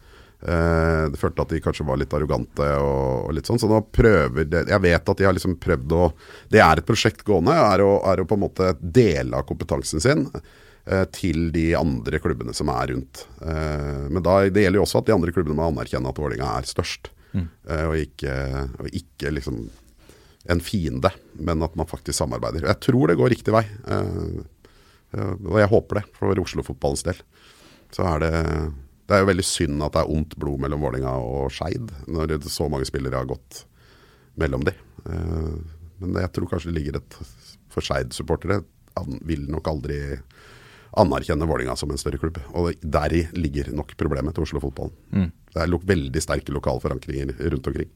Eh, de følte at de kanskje var litt arrogante og, og litt sånn. Så nå prøver det Jeg vet at de har liksom prøvd å Det er et prosjekt gående, er å, er å på en måte dele av kompetansen sin eh, til de andre klubbene som er rundt. Eh, men da, det gjelder jo også at de andre klubbene må anerkjenne at Vålerenga er størst. Mm. og, ikke, og ikke liksom en fiende, men at man faktisk samarbeider. Jeg tror det går riktig vei. Eh, og jeg håper det, for Oslo-fotballens del. Så er det Det er jo veldig synd at det er ondt blod mellom Vålerenga og Skeid, når så mange spillere har gått mellom de. Eh, men jeg tror kanskje det ligger et For Skeid-supportere vil nok aldri anerkjenne Vålerenga som en større klubb. Og deri ligger nok problemet til Oslo-fotballen. Det er veldig sterke lokale forankringer rundt omkring.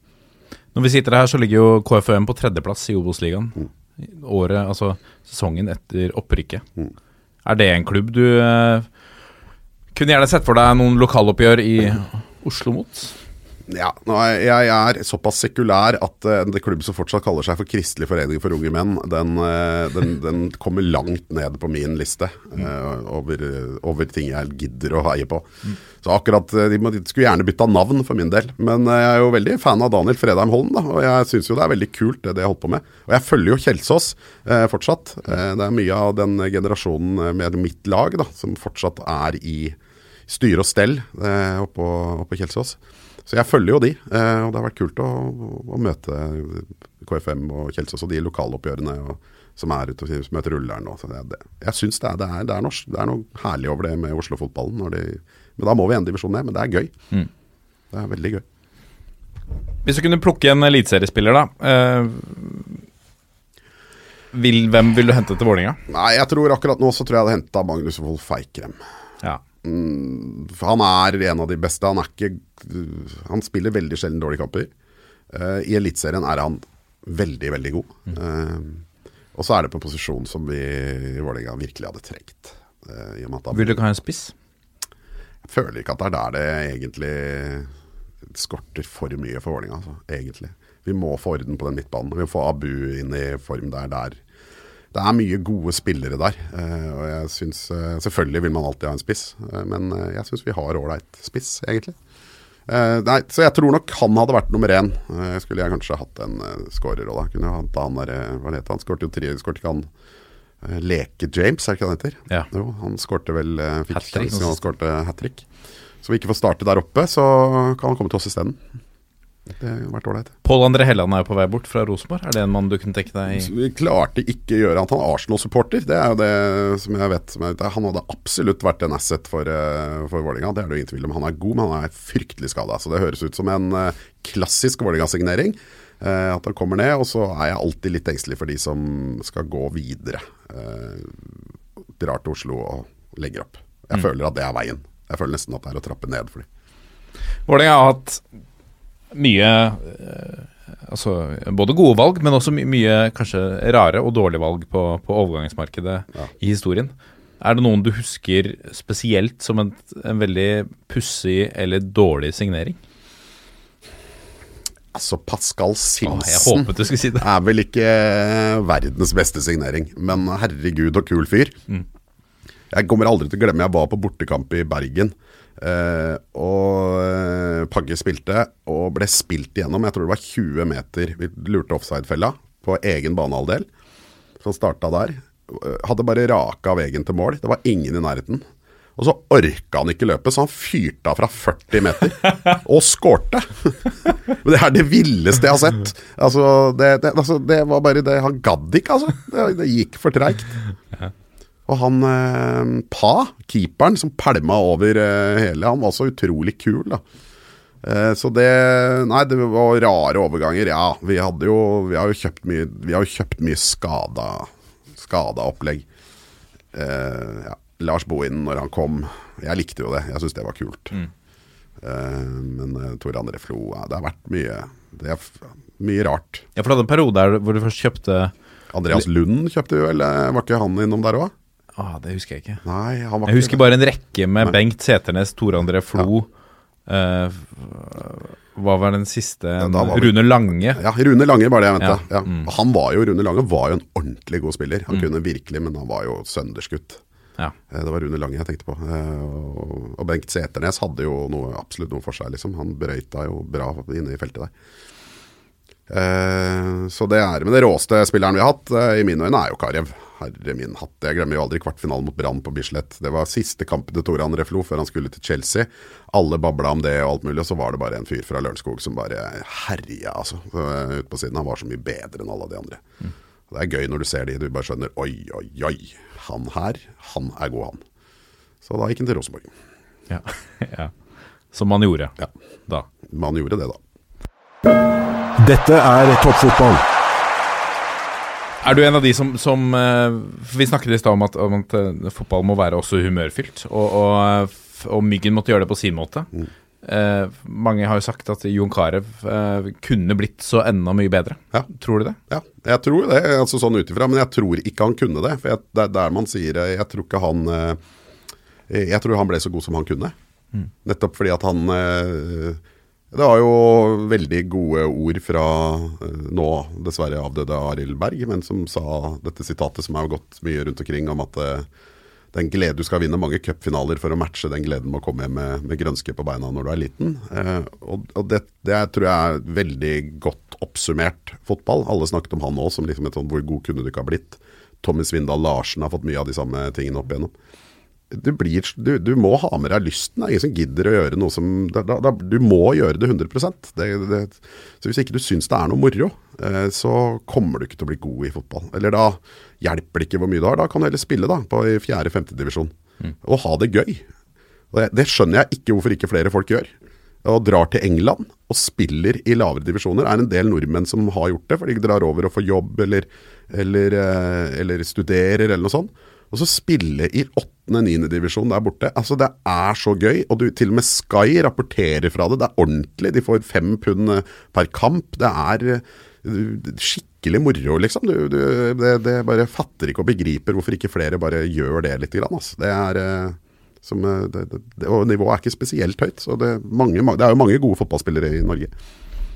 Når vi sitter her, så ligger jo KFUM på tredjeplass i Obos-ligaen. Året, altså sesongen etter opprykket. Mm. Er det en klubb du eh, kunne gjerne sett for deg noen lokaloppgjør i Oslo mot? Ja, jeg, jeg er såpass sekulær at uh, det klubb som fortsatt kaller seg for Kristelig forening for unge menn, den, uh, den, den kommer langt ned på min liste uh, over, over ting jeg gidder å heie på. Så akkurat eh, De, de skulle gjerne bytta navn for min del. Men eh, jeg er jo veldig fan av Daniel Fredheim Holm, da, og jeg syns jo det er veldig kult det de har holdt på med. Og jeg følger jo Kjelsås eh, fortsatt. Eh, det er mye av den generasjonen eh, med mitt lag da, som fortsatt er i styre og stell eh, oppå, oppå Kjelsås. Så jeg følger jo de, eh, og det har vært kult å, å møte KFM og Kjelsås og de lokaloppgjørene og, som er ute og møter rulleren. nå. Så det, det, jeg syns det, det, er, norsk, det er noe herlig over det med Oslo-fotballen. de- Men da må vi en divisjon ned, men det er gøy. Mm. Det er veldig gøy. Hvis du kunne plukke en eliteseriespiller, da. Eh, vil, hvem vil du hente til Vålerenga? Nei, jeg tror akkurat nå så tror jeg jeg hadde henta Magnus Wolff Eikrem. Ja. For han er en av de beste. Han er ikke Han spiller veldig sjelden dårlige kamper. Uh, I Eliteserien er han veldig, veldig god. Uh, og så er det på en posisjon som vi i Vålerenga virkelig hadde trengt. Eh, at han- Vil du ikke ha en spiss? Jeg føler ikke at det er der det egentlig skorter for mye for Vålerenga, altså, egentlig. Vi må få orden på den midtbanen. Vi må få Abu inn i form der. der. Det er mye gode spillere der. eh, og jeg synes, eh, Selvfølgelig vil man alltid ha en spiss, eh, men jeg syns vi har ålreit spiss, egentlig. Nei, så jeg tror nok han hadde vært nummer én. Skulle jeg kanskje hatt en skårer òg, da. Kunne hatt han der, hva heter han? Skårte jo tre, skårte ikke han eh, Leke James, er det ikke det han heter? Ja. Jo, han skårte vel Fikk sjansen, han skårte hat trick. Så vi ikke får starte der oppe, så kan han komme til oss isteden. Det har vært ålreit. Pål André Helland er jo på vei bort fra Rosenborg. Er det en mann du kunne tenke deg i Vi klarte ikke å gjøre at han er Arsenal-supporter. Det er jo det som jeg vet. Som jeg, han hadde absolutt vært en asset for, uh, for Vålerenga. Det er det jo ingen tvil om. Han er god, men han er fryktelig skada. Så det høres ut som en eh, klassisk Vålerenga-signering. eh, at han kommer ned. Og så er jeg alltid litt engstelig for de som skal gå videre. Drar til Oslo og legger opp. Jeg føler at det er veien. Jeg føler nesten at det er å trappe ned for dem. Vålerenga har hatt mye eh, Altså både gode valg, men også my mye kanskje rare og dårlige valg på, på overgangsmarkedet Ja. i historien. Er det noen du husker spesielt som en, en veldig pussig eller dårlig signering? Altså, Pascal Åh, Simpson håpet si er vel ikke verdens beste signering, men herregud og kul fyr. Jeg kommer aldri til å glemme jeg var på bortekamp i Bergen. Eh, og eh, Pagge spilte, og ble spilt igjennom. Jeg tror det var 20 meter. Vi lurte offside-fella på egen banehalvdel. Så han starta der. Eh, Hadde bare raka veggen til mål. Det var ingen i nærheten. Og så orka han ikke løpe, så han fyrte av fra 40 meter. Og skårte! Men det er det villeste jeg har sett. Altså, det, det, altså, det var bare det Han gadd ikke, altså. Det, det gikk for treigt. Og han eh, Pa, keeperen, som pælma over eh, hele, han var så utrolig kul, da. Eh, så det Nei, det var rare overganger. Ja, vi hadde jo Vi har jo kjøpt mye Vi har jo kjøpt mye skada Skada opplegg. Eh, ja. Lars Bohinen når han kom. Jeg likte jo det. Jeg syns det var kult. Eh, men uh, Tor André Flo ja, Det har vært mye Det er mye rart. Ja, for du hadde en periode hvor du først kjøpte Andreas Lund kjøpte vel, eh, var ikke han innom der òg? Ah, det husker jeg ikke. Nei, han var Jeg ikke husker det. bare en rekke med Nei. Bengt Seternes, Tore André Flo eh, Hva var den siste? Ja, var Rune Lange. Ja, Rune Lange var det jeg mente. Ja, Ja. mm. Han var jo, Rune Lange var jo en ordentlig god spiller. Han kunne virkelig, men han var jo sønderskutt. Ja. Eh, Det var Rune Lange jeg tenkte på. Eh, Og, Bengt Seternes hadde jo noe, absolutt noe for seg, liksom. Han brøyta jo bra inne i feltet der. Eh, så det er Men det råeste spilleren vi har hatt, i mine øyne, er jo Karev. Herre min hatt. Jeg glemmer jo aldri kvartfinalen mot Brann på Bislett. Det var siste kampen til Tore André Flo før han skulle til Chelsea. Alle babla om det og alt mulig, og så var det bare en fyr fra Lørenskog som bare herja, altså. eh, Ute på siden. Han var så mye bedre enn alle de andre. Mm. Det er gøy når du ser de, du bare skjønner oi, oi, oi. Han her, han er god, han. Så da gikk han til Rosenborg. Ja. ja. Som man gjorde Ja. da. Man gjorde det, da. Dette er toppfotball. Er du en av de som, som eh, Vi snakket i stad om at, om at eh, fotball må være også humørfylt, og, og, eh, og Myggen måtte gjøre det på sin måte. Eh, mange har jo sagt at Jon Carew eh, kunne blitt så enda mye bedre. Ja. Tror du det? Ja, jeg tror det, altså sånn ut. Men jeg tror ikke han kunne det. For jeg, det er der man sier Jeg tror ikke han Jeg tror han ble så god som han kunne. Nettopp fordi at han Det var jo veldig gode ord fra eh, nå dessverre avdøde Arild Berg, men som sa dette sitatet som har gått mye rundt omkring om at eh, den glede Du skal vinne mange cupfinaler for å matche den gleden med å komme hjem med, med grønske på beina når du er liten. Eh, og og det, det er- tror jeg er veldig godt oppsummert fotball. Alle snakket om han òg som liksom et sånn hvor god kunne du ikke ha blitt. Tommy Svindal Larsen har fått mye av de samme tingene opp igjennom. Du, blir, du, du må ha med deg lysten. Det er ingen som gidder å gjøre noe som da, da, Du må gjøre det 100 det, det, Så Hvis ikke du syns det er noe moro, eh, så kommer du ikke til å bli god i fotball. Eller da hjelper det ikke hvor mye du har. Da kan du heller spille da på i fjerde-femte divisjon. Og ha det gøy. Det, det skjønner jeg ikke hvorfor ikke flere folk gjør. Og drar til England og spiller i lavere divisjoner. Det er en del nordmenn som har gjort det, for de drar over og får jobb eller, eller, eh, eller studerer eller noe sånt. Og så spille i 8.-9. divisjon der borte. Altså Det er så gøy. Og du, til og med Sky rapporterer fra det. Det er ordentlig. De får fem pund eh, per kamp. Det er eh, skikkelig moro, liksom. Du, du, det, det bare fatter ikke og begriper hvorfor ikke flere bare gjør det litt. Grann, altså. Det er eh, som, det, det, og nivået er ikke spesielt høyt. Så det, mange, det er jo mange gode fotballspillere i Norge.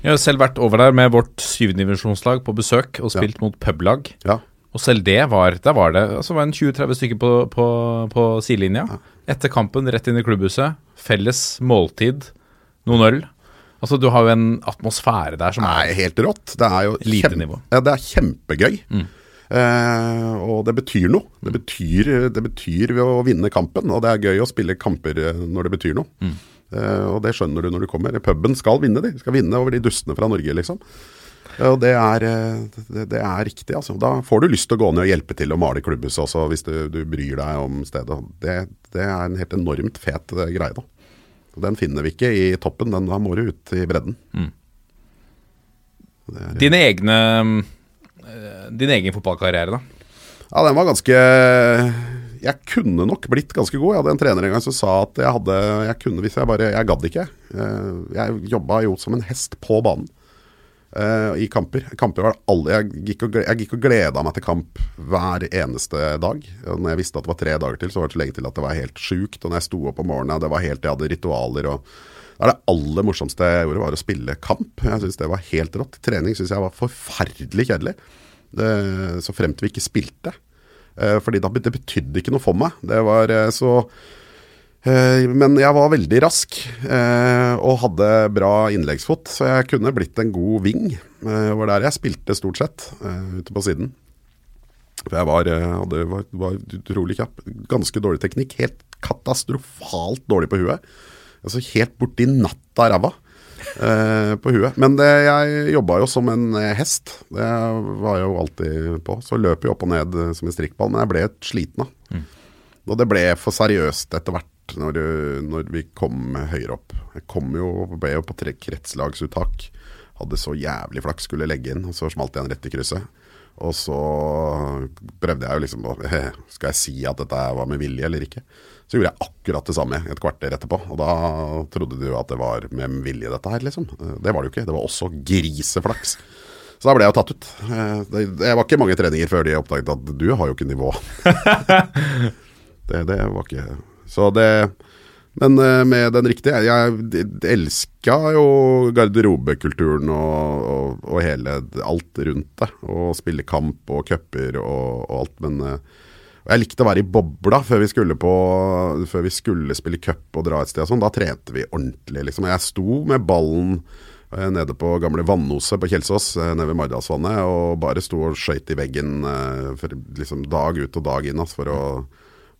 Jeg har selv vært over der med vårt syvendedivisjonslag på besøk og spilt mot publag. Ja. Og selv det var Der var det altså var en 20-30 stykker på, på, på sidelinja. Etter kampen, rett inn i klubbhuset. Felles måltid, noen øl. Altså Du har jo en atmosfære der som er helt rått. Det er jo Elitenivå. Ja, det er kjempegøy. Eh, og det betyr noe. Det betyr, det betyr ved å vinne kampen, og det er gøy å spille kamper eh, når det betyr noe. Eh, og det skjønner du når du kommer. Puben skal vinne, de. Skal vinne over de dustene fra Norge, liksom. Og det er, eh, det, er riktig, altså. Da får du lyst til å gå ned og hjelpe til å male klubbhuset også, hvis du, du bryr deg om stedet. Det, det er en helt enormt fet eh, greie, da. Den finner vi ikke i toppen, den da må du ut i bredden. Mm. er, Dine egne eh, Din egen fotballkarriere, da? Ja, den var ganske Jeg kunne nok blitt ganske god. Jeg hadde en trener en gang som sa at jeg hadde Jeg kunne hvis jeg bare Jeg gadd ikke. Eh, Jeg jobba jo som en hest på banen eh, i kamper. Kamper var alle Jeg gikk og, jeg gikk og gleda meg til kamp hver eneste dag. Og når jeg visste at det var tre dager til, så var det så lenge til at det var helt sjukt. Og når jeg sto opp om morgenen, det var helt Jeg hadde ritualer og det det aller morsomste jeg gjorde, var å spille kamp. Jeg synes det var helt rått. Trening syns jeg var forferdelig kjedelig. Det, så fremt vi ikke spilte. Uh, fordi da, det betydde ikke noe for meg. Det var eh, så Men jeg var veldig rask eh, og hadde bra innleggsfot, så jeg kunne blitt en god wing. Det var der jeg spilte stort sett, eh, ute på siden. For jeg var, eh, hadde, var, var utrolig kjapp. Ganske dårlig teknikk. Helt katastrofalt dårlig på huet. Altså helt borti natta ræva eh, på huet. Men det, jeg jobba jo som en eh, hest. Det var jeg jo alltid på. Så løp jeg opp og ned eh, som en strikkball, men jeg ble sliten av. Og det ble for seriøst etter hvert når, når vi kom høyere opp. Jeg kom jo, ble jo på tre kretslagsuttak. Hadde så jævlig flaks, skulle legge inn, og så smalt jeg en rett i krysset. Og så prøvde jeg jo liksom Skal jeg si at dette var med vilje eller ikke? Så gjorde jeg akkurat det samme et kvarter etterpå. Og da trodde du at det var med vilje, dette her, liksom. Det var det jo ikke. Det var også griseflaks. Så da ble jeg jo tatt ut. Eh, Det, det var ikke mange treninger før de oppdaget at du har jo ikke nivå. det, det var ikke Så det Men eh, med den riktige Jeg, elska jo garderobekulturen og, og, og hele alt rundt det. Og spille kamp og cuper og, og alt, men eh, jeg likte å være i bobla før vi skulle, på, før vi skulle spille cup og dra et sted. og sånn. Da trente vi ordentlig. liksom. Jeg sto med ballen eh, nede på gamle Vannoset på Kjelsås, nede ved Maridalsvannet, og bare sto og skøyt i veggen for, liksom, dag ut og dag inn altså, for, å,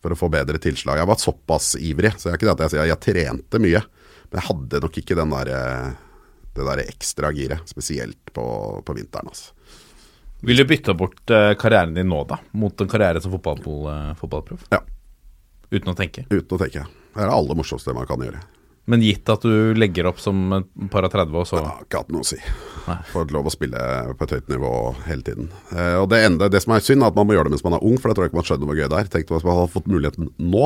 for å få bedre tilslag. Jeg var såpass ivrig, så jeg er ikke det at jeg sier jeg trente mye. Men jeg hadde nok ikke den der, eh, det der ekstra giret, spesielt på, på vinteren. altså. Vil du bytte bort eh, karrieren din nå, da, mot en karriere som fotball, eh, fotballproff? Ja. Uten å tenke. Uten å tenke. Det er det aller morsomste man kan gjøre. Men gitt at du legger opp som et par og 30, og så har ikke hatt noe å si. Nei. Fått lov å spille på et høyt nivå hele tiden. Eh, og det, enda, det som er synd, er at man må gjøre det mens man er ung, for da tror jeg ikke man skjønner hvor gøy det er. Tenk hvis man hadde fått muligheten nå.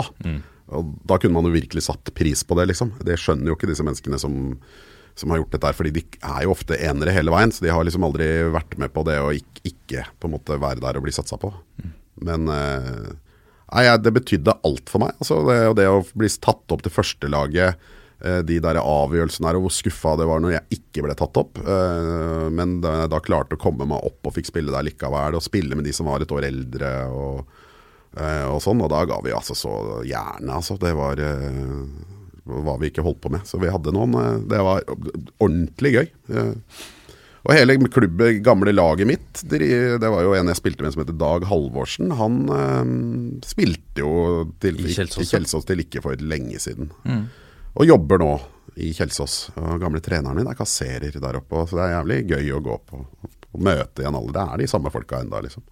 Og da kunne man jo virkelig satt pris på det, liksom. Det skjønner jo ikke disse menneskene som, som har gjort dette her, fordi de er jo ofte enere hele veien. Så de har liksom aldri vært med på det å ikke, ikke på en måte være der og bli satsa på. Men eh, nei, det betydde alt for meg. Altså det, det å bli tatt opp til førstelaget, de der avgjørelsene her, og hvor skuffa det var når jeg ikke ble tatt opp. Eh, men da jeg da klarte å komme meg opp og fikk spille der likevel, og spille med de som var et år eldre. og Eh, og sånn, og da ga vi altså så jernet, altså. Det var eh, hva vi ikke holdt på med. Så vi hadde noen eh, Det var ordentlig gøy. Eh, og hele klubben, gamle laget mitt, det, var jo en jeg spilte med som heter Dag Halvorsen. Han eh, spilte jo til, I Kjelsås, til ikke for lenge siden. Og jobber nå i Kjelsås. Og gamle treneren min er kasserer der oppe, så det er jævlig gøy å gå på. Og møte igjen alle. Det er de samme folka enda, liksom.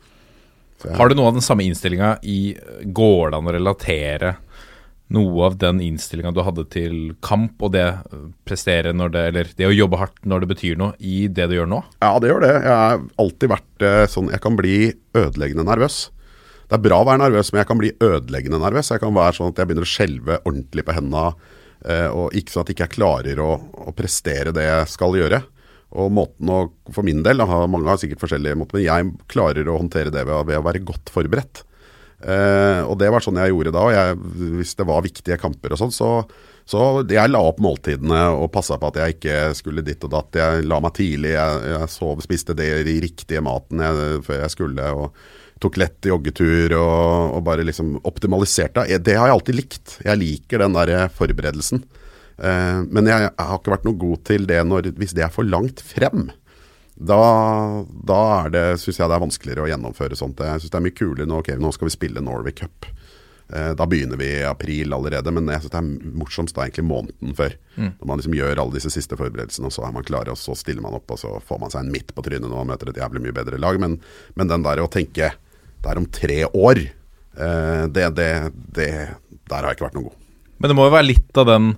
Jeg- Har du noe av den samme innstillinga i Går det an å relatere noe av den innstillinga du hadde til kamp, og det eh, prestere når det Eller det å jobbe hardt når det betyr noe, i det du gjør nå? Ja, det gjør det. Jeg har alltid vært eh, sånn Jeg kan bli ødeleggende nervøs. Det er bra å være nervøs, men jeg kan bli ødeleggende nervøs. Jeg kan være sånn at jeg begynner å skjelve ordentlig på hendene, og ikke sånn at jeg ikke klarer å, å prestere det jeg skal gjøre. Og måten å, For min del, da, mange har sikkert forskjellige måter, men jeg klarer å håndtere det ved, ved å være godt forberedt. Eh, og det var sånn jeg gjorde da. Jeg, hvis det var viktige kamper og sånn, så, så jeg la opp måltidene og passa på at jeg ikke skulle ditt og datt. Jeg la meg tidlig, jeg, jeg sov, spiste det i riktige maten jeg, før jeg skulle. og Tok lett joggetur og, og bare liksom optimaliserte. Eh, Det har jeg alltid likt. Jeg liker den der forberedelsen. Eh, men jeg, jeg har ikke vært noe god til det når, hvis det er for langt frem. Da, da syns jeg det er vanskeligere å gjennomføre sånt. Jeg syns det er mye kulere nå. Ok, nå skal vi spille Norway Cup. Eh, da begynner vi i april allerede, men jeg synes det er morsomst da egentlig måneden før. Når man liksom gjør alle disse siste forberedelsene, og så er man klar, og så stiller man opp, og så får man seg en midt på trynet når man møter et jævlig mye bedre lag. Men, men den der å tenke det er om tre år, eh, det, det, det Der har jeg ikke vært noe god. Men det må jo være litt av den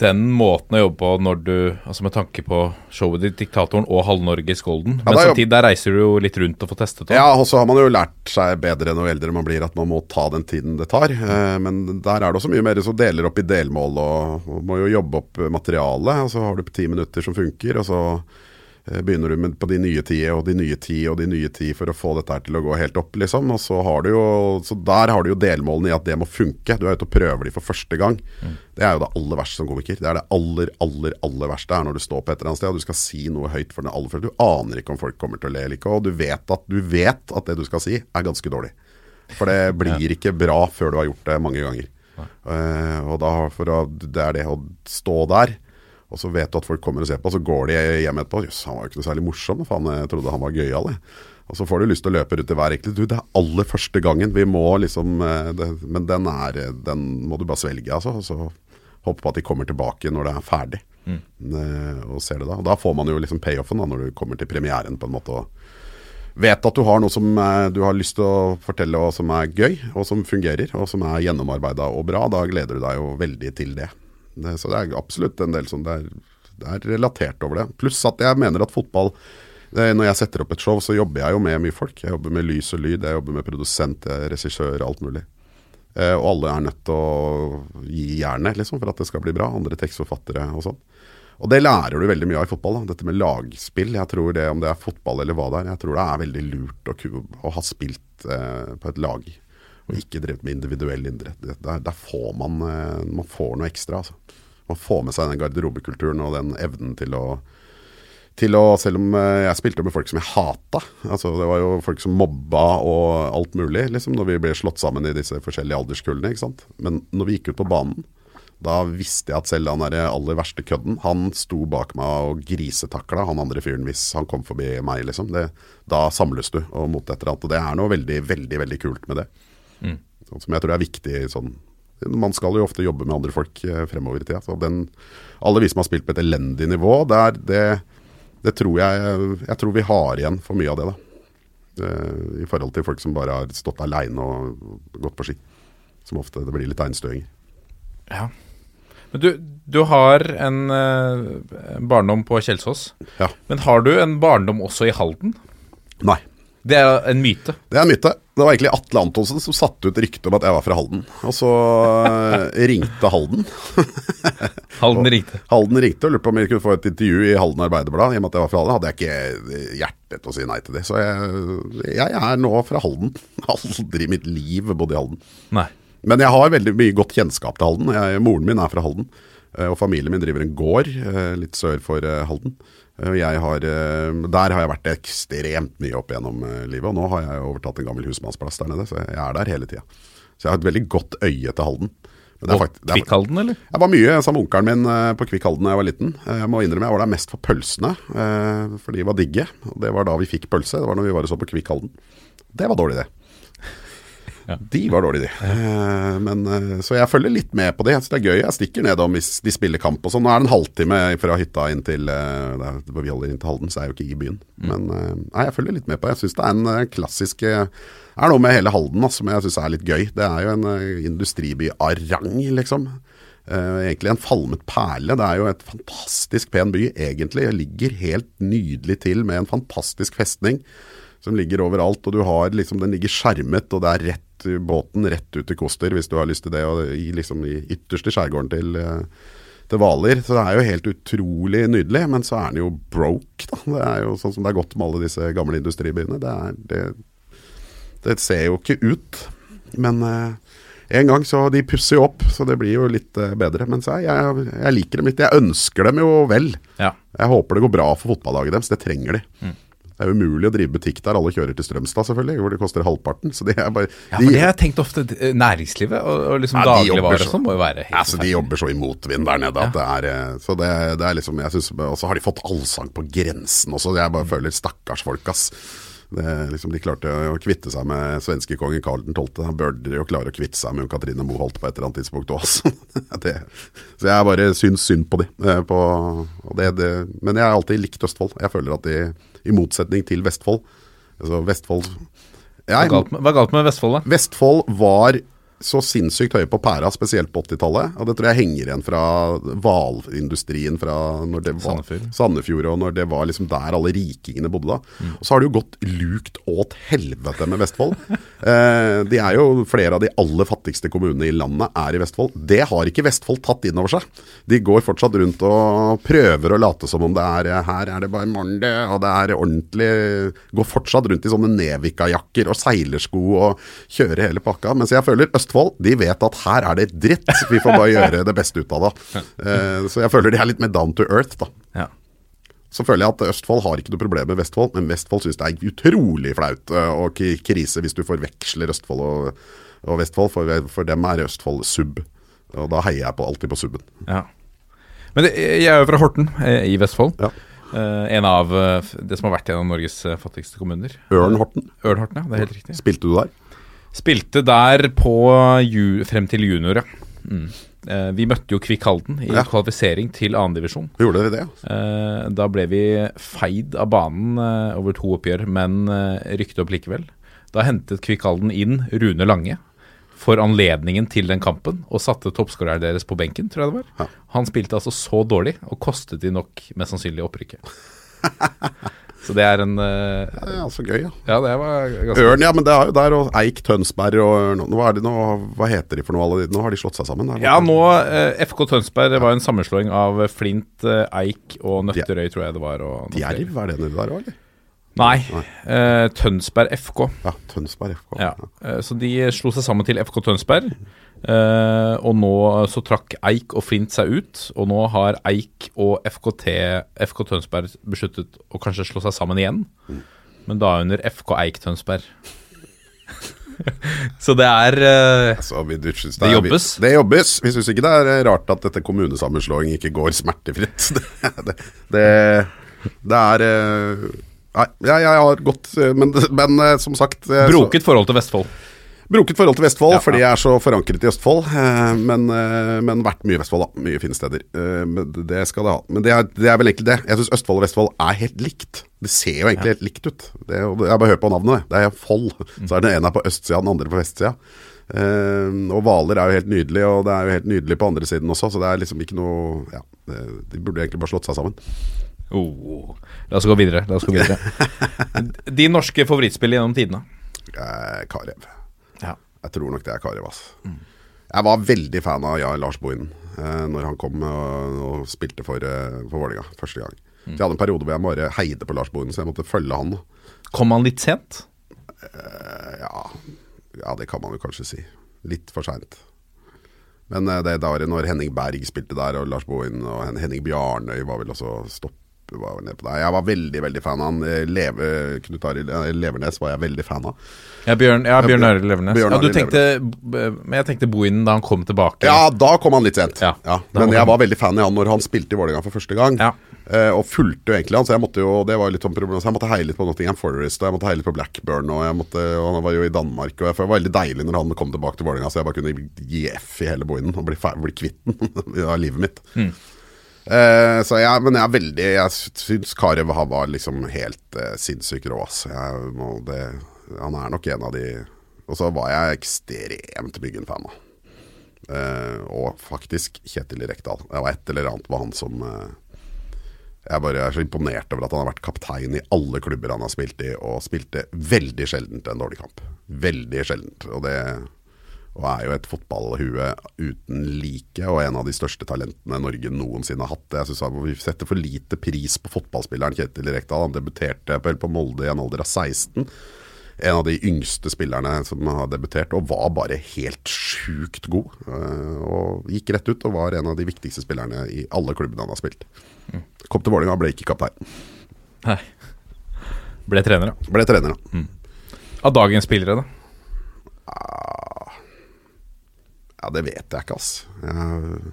den måten å jobbe på når du Altså med tanke på showet ditt, Diktatoren og Halv-Norges Golden. Men er samtidig, der reiser du jo litt rundt og får testet det. Ja, og så har man jo lært seg bedre når eldre man blir at man må ta den tiden det tar. Eh, Men der er det også mye mer som deler opp i delmål og, og må jo jobbe opp materialet. Og så har du ti minutter som funker, og så begynner du med på de nye ti og de nye ti og de nye ti for å få dette her til å gå helt opp, liksom. Og så har du jo Så der har du jo delmålene i at det må funke. Du er ute og prøver de for første gang. Det er jo det aller verste som komiker. Det er det aller, aller, aller verste er når du står på et eller annet sted og du skal si noe høyt for den aller første. Du aner ikke om folk kommer til å le eller ikke, og du vet at, du vet at det du skal si, er ganske dårlig. For det blir ikke bra før du har gjort det mange ganger. Uh, og da for å, Det er det å stå der, og så vet du at folk kommer og ser på, og så går de hjem etterpå. Jøss, han var jo ikke noe særlig morsom. Faen, jeg trodde han var gøyal, jeg. Og så får du lyst til å løpe rundt i hver enkelt. Du, det er aller første gangen. Vi må liksom eh, det, Men den er Den må du bare svelge, altså. Og så håpe på at de kommer tilbake når det er ferdig. mm. og ser det da. Og da får man jo liksom payoffen da, når du kommer til premieren, på en måte. og vet at du har noe som eh, du har lyst til å fortelle og som er gøy, og som fungerer, og som er gjennomarbeida og bra, da gleder du deg jo veldig til det. Det så det er absolutt en del som det er, det er relatert over det. Pluss at jeg mener at fotball Når jeg setter opp et show, så jobber jeg jo med mye folk. Jeg jobber med lys og lyd, jeg jobber med produsent, regissør, alt mulig. Eh, og alle er nødt til å gi jernet liksom, for at det skal bli bra. Andre tekstforfattere og sånn. Og det lærer du veldig mye av i fotball. Da. Dette med lagspill. Jeg tror det, Om det er fotball eller hva det er, jeg tror det er veldig lurt å, å ha spilt eh, på et lag. Og ikke drevet med individuell idrett. Der, der får man, eh, man får noe ekstra. Altså. Man får med seg den garderobekulturen og den evnen til å til å, Selv om eh, jeg spilte med folk som jeg hata. Altså, det var jo folk som mobba og alt mulig, liksom, når vi ble slått sammen i disse forskjellige alderskullene. Men når vi gikk ut på banen, da visste jeg at selv han der aller verste kødden, han sto bak meg og grisetakla han andre fyren hvis han kom forbi meg, liksom. Det, da samles du og mot et eller annet. Og det er noe veldig, veldig, veldig kult med det. Sånn som jeg tror er viktig sånn Man skal jo ofte jobbe med andre folk eh, fremover i tida. Så den, alle vi som har spilt på et elendig nivå, der, det, det tror jeg Jeg tror vi har igjen for mye av det, da. Eh, I forhold til folk som bare har stått aleine og gått på ski. Som ofte det blir litt einstøinger. Ja. Men du, du har en en barndom på Kjelsås. Ja. Men har du en barndom også i Halden? Nei. Det er en myte. Det er en myte. Det var egentlig Atle Antonsen som satte ut ryktet om at jeg var fra Halden. Og så eh, ringte Halden. Halden ringte. Halden ringte og lurte på om jeg kunne få et intervju i Halden Arbeiderblad. I og med at jeg var fra Halden, hadde jeg ikke hjerte til å si nei til det. Så jeg, jeg er nå fra Halden. Aldri i mitt liv bodd i Halden. Nei. Men jeg har veldig mye godt kjennskap til Halden. Jeg, moren min er fra Halden. eh, Og familien min driver en gård eh, litt sør for Halden. Eh, har, eh, der har jeg vært ekstremt mye opp gjennom eh, livet. Og nå har jeg overtatt en gammel husmannsplass der nede, så jeg er der hele tida. Så jeg har et veldig godt øye til Halden. Og er- Kvikk-Halden, eller? jeg var mye sammen med onkelen min på Kvikk Halden da jeg var liten. Jeg må innrømme jeg var der mest for pølsene, for de var digge. Og det var da vi fikk pølse. Det var når vi var og så på Kvikk Halden. Det var dårlig, det. Ja. De var dårlige, de. Ja. Men, eh, så jeg følger litt med på det. Så det er gøy. Jeg stikker nedom hvis de spiller kamp og sånn. Nå er det en halvtime fra hytta inn til eh, der hvor vi holder inn til Halden, så jeg er jo ikke i byen. Men eh, nei, jeg følger litt med på det. Jeg syns det er en eh, klassisk Det er noe med hele Halden som jeg syns er litt gøy. Det er jo en eh, industriby av rang, liksom. Uh, egentlig en falmet perle. Det er jo et fantastisk pen by, egentlig. Det ligger helt nydelig til med en fantastisk festning som ligger overalt. Og du har liksom, den ligger skjermet, og det er rett båten rett ut til Koster, hvis du har lyst til det. Og i, liksom, i ytterste skjærgården til eh, til Hvaler. Så det er jo helt utrolig nydelig, men så er den jo broke, da. Det er jo sånn som det er godt med alle disse gamle industribyene. Det, er, det, det ser jo ikke ut. Men eh, en gang så De pusser jo opp, så det blir jo litt eh, bedre. Men er jeg, jeg liker dem litt. Jeg ønsker dem jo vel. Ja. Jeg håper det går bra for fotballaget deres. Det trenger de. Det er umulig å drive butikk der. Alle kjører til Strømstad, selvfølgelig, hvor det koster halvparten. Så det er bare Ja, for de, det har jeg tenkt ofte. eh, Næringslivet og, og liksom Ja, dagligvarer og så- sånn må jo være helt Altså, de jobber så i motvind der nede at det er eh, Så det, det er liksom Og så har de fått allsang på grensen også. Jeg bare føler stakkars folk, ass. Det, liksom, de klarte å kvitte seg med svenskekongen Karl 12. Da burde de jo klare å kvitte seg med Katrine Moholt på et eller annet tidspunkt også. det, så jeg bare syns synd på de. eh, På, det, det, men jeg har alltid likt Østfold. Jeg føler at de, i motsetning til Vestfold altså Vestfold Hva er galt med, hva er galt med Vestfold, da? Vestfold var så sinnssykt høye på pæra, spesielt på 80-tallet. Og det tror jeg henger igjen fra hvalindustrien fra når det var, Sandefjord. Sandefjord. Og når det var liksom der alle rikingene bodde da. Og så har det jo gått lukt åt helvete med Vestfold. eh, de er jo flere av de aller fattigste kommunene i landet er i Vestfold. Det har ikke Vestfold tatt inn over seg. De går fortsatt rundt og prøver å late som om det er eh, her er det bare Monday, og det er ordentlig Går fortsatt rundt i sånne Nevika-jakker og seilersko og kjører hele pakka. Mens jeg føler Østfold de vet at her er det dritt. Vi får bare gjøre det beste ut av det. Eh, så jeg føler de er litt mer down to earth, da. Ja. Så føler jeg at Østfold har ikke noe problem med Vestfold, men Vestfold syns det er utrolig flaut eh, og krise hvis du forveksler Østfold og, og Vestfold. For, for dem er Østfold sub. Og da heier jeg på, alltid på subben. Ja. Men det, jeg er jo fra Horten eh, i Vestfold. Ja. En av det som har vært en av Norges fattigste kommuner. Ørn Horten, Ørn-Horten, ja. Det er helt riktig. spilte du der? Spilte der på ju, frem til junior, ja. Mm. Eh, vi møtte jo Kvikk Halden i Ja. kvalifisering til andredivisjon. Gjorde dere det? Eh, da ble vi feid av banen eh, over to oppgjør, men eh, rykte opp likevel. Da hentet Kvikk Halden inn Rune Lange for anledningen til den kampen, og satte toppskåreren deres på benken, tror jeg det var. Ja. Han spilte altså så dårlig, og kostet de nok mest sannsynlig opprykket. Så det er en uh, Det er altså gøy, ja. Ja, det var ganske Ørn, ja, men det er jo der, og Eik, Tønsberg og Ørn. Hva, nå, Hva heter de for noe, alle de? Nå har de slått seg sammen? Der, Ja, nå uh, FK Tønsberg var en sammenslåing av Flint, uh, Eik og Nøtterøy, tror jeg det var. Og. Djerv, er det nedi der òg, eller? Nei. Eh, Tønsberg FK. Ja, Tønsberg FK. Ja. Eh, så de slo seg sammen til FK Tønsberg. Eh, og nå så trakk Eik og Flint seg ut, og nå har Eik og FKT, FK Tønsberg besluttet å kanskje slå seg sammen igjen. Men da under FK Eik Tønsberg. så det er uh, altså, Det er- jobbes. Vi, det jobbes. Vi syns ikke det er eh, rart at dette kommunesammenslåing ikke går smertefritt. Det, det, det, det er uh, Nei, jeg, jeg har gått Men, men som sagt broket forhold til Vestfold. Broket forhold til Vestfold, Ja, fordi jeg er så forankret i Østfold. Eh, men, eh, men vært mye i Vestfold, da. Mye fine steder. Eh, det skal det ha. Men det er, det er vel egentlig det. Jeg syns Østfold og Vestfold er helt likt. Det ser jo egentlig helt likt ut. Det jeg bare hører på navnet. Det er Fold. Så er den ene på østsida, den andre på vestsida. Og Hvaler er jo helt nydelig, og det er jo helt nydelig på andre siden også, så det er liksom ikke noe Ja, de burde egentlig bare slått seg sammen. Oh. La oss gå videre. La oss gå videre. De norske favorittspillene gjennom tidene. Eh, Karev. Jeg tror nok det er Karev, ass. Jeg var veldig fan av ja, Lars Bohinen eh, når han kom og, og spilte for, eh, for Vålerenga første gang. Så Jeg hadde en periode hvor jeg bare heide på Lars Bohinen, så jeg måtte følge han. Kom han litt sent? Eh, ja, ja, det kan man jo kanskje si. Litt for seint. Men eh, det da var når Henning Berg spilte der, og Lars Bohinen og Henning Bjarnøy var vel også stopp var nede på der. Jeg var veldig veldig fan av han. Eh, Leve, Knut Arild eh, Levernes var jeg veldig fan av. Ja, Bjørn, ja, Bjørn Arild Levernes. Bjørn Ja, du tenkte, Levernes. men jeg tenkte Bohinen da han kom tilbake. Ja, da kom han litt sent. Ja, Ja, men jeg var veldig fan av han når han spilte i Vålerenga for første gang. Ja. Eh, og fulgte jo egentlig han, så jeg måtte jo Det var jo litt sånn problem Så jeg måtte heie litt på Nottingham Forest, og jeg måtte heie litt på Blackburn, og, måtte, og han var jo i Danmark, og jeg, det var veldig deilig når han kom tilbake til Vålerenga, så jeg bare kunne gi F i hele Bohinen og bli, bli kvitt den av livet mitt. Eh, så jeg, men jeg er veldig Jeg syns Karev var liksom helt eh, sinnssykt rå, ass. Han er nok en av de Og så var jeg ekstremt Byggen-fan av. Eh, og faktisk Kjetil Rekdal. Det var et eller annet med han som eh, Jeg bare er så imponert over at han har vært kaptein i alle klubber han har spilt i, og spilte veldig sjeldent en dårlig kamp. Veldig sjeldent. Og det og er jo et fotballhue uten like, og en av de største talentene Norge noensinne har hatt. Jeg synes Vi setter for lite pris på fotballspilleren Kjetil Rekdal. Han debuterte vel på Molde i en alder av 16 en av de yngste spillerne som har debutert, og var bare helt sjukt god. Eh, Og gikk rett ut og var en av de viktigste spillerne i alle klubbene han har spilt. Kom til Vålerenga, ble ikke kaptein. Nei. Ble trener, da. Ble trener, da. Av dagens spillere, da. Ja, det vet jeg ikke, ass. Jeg,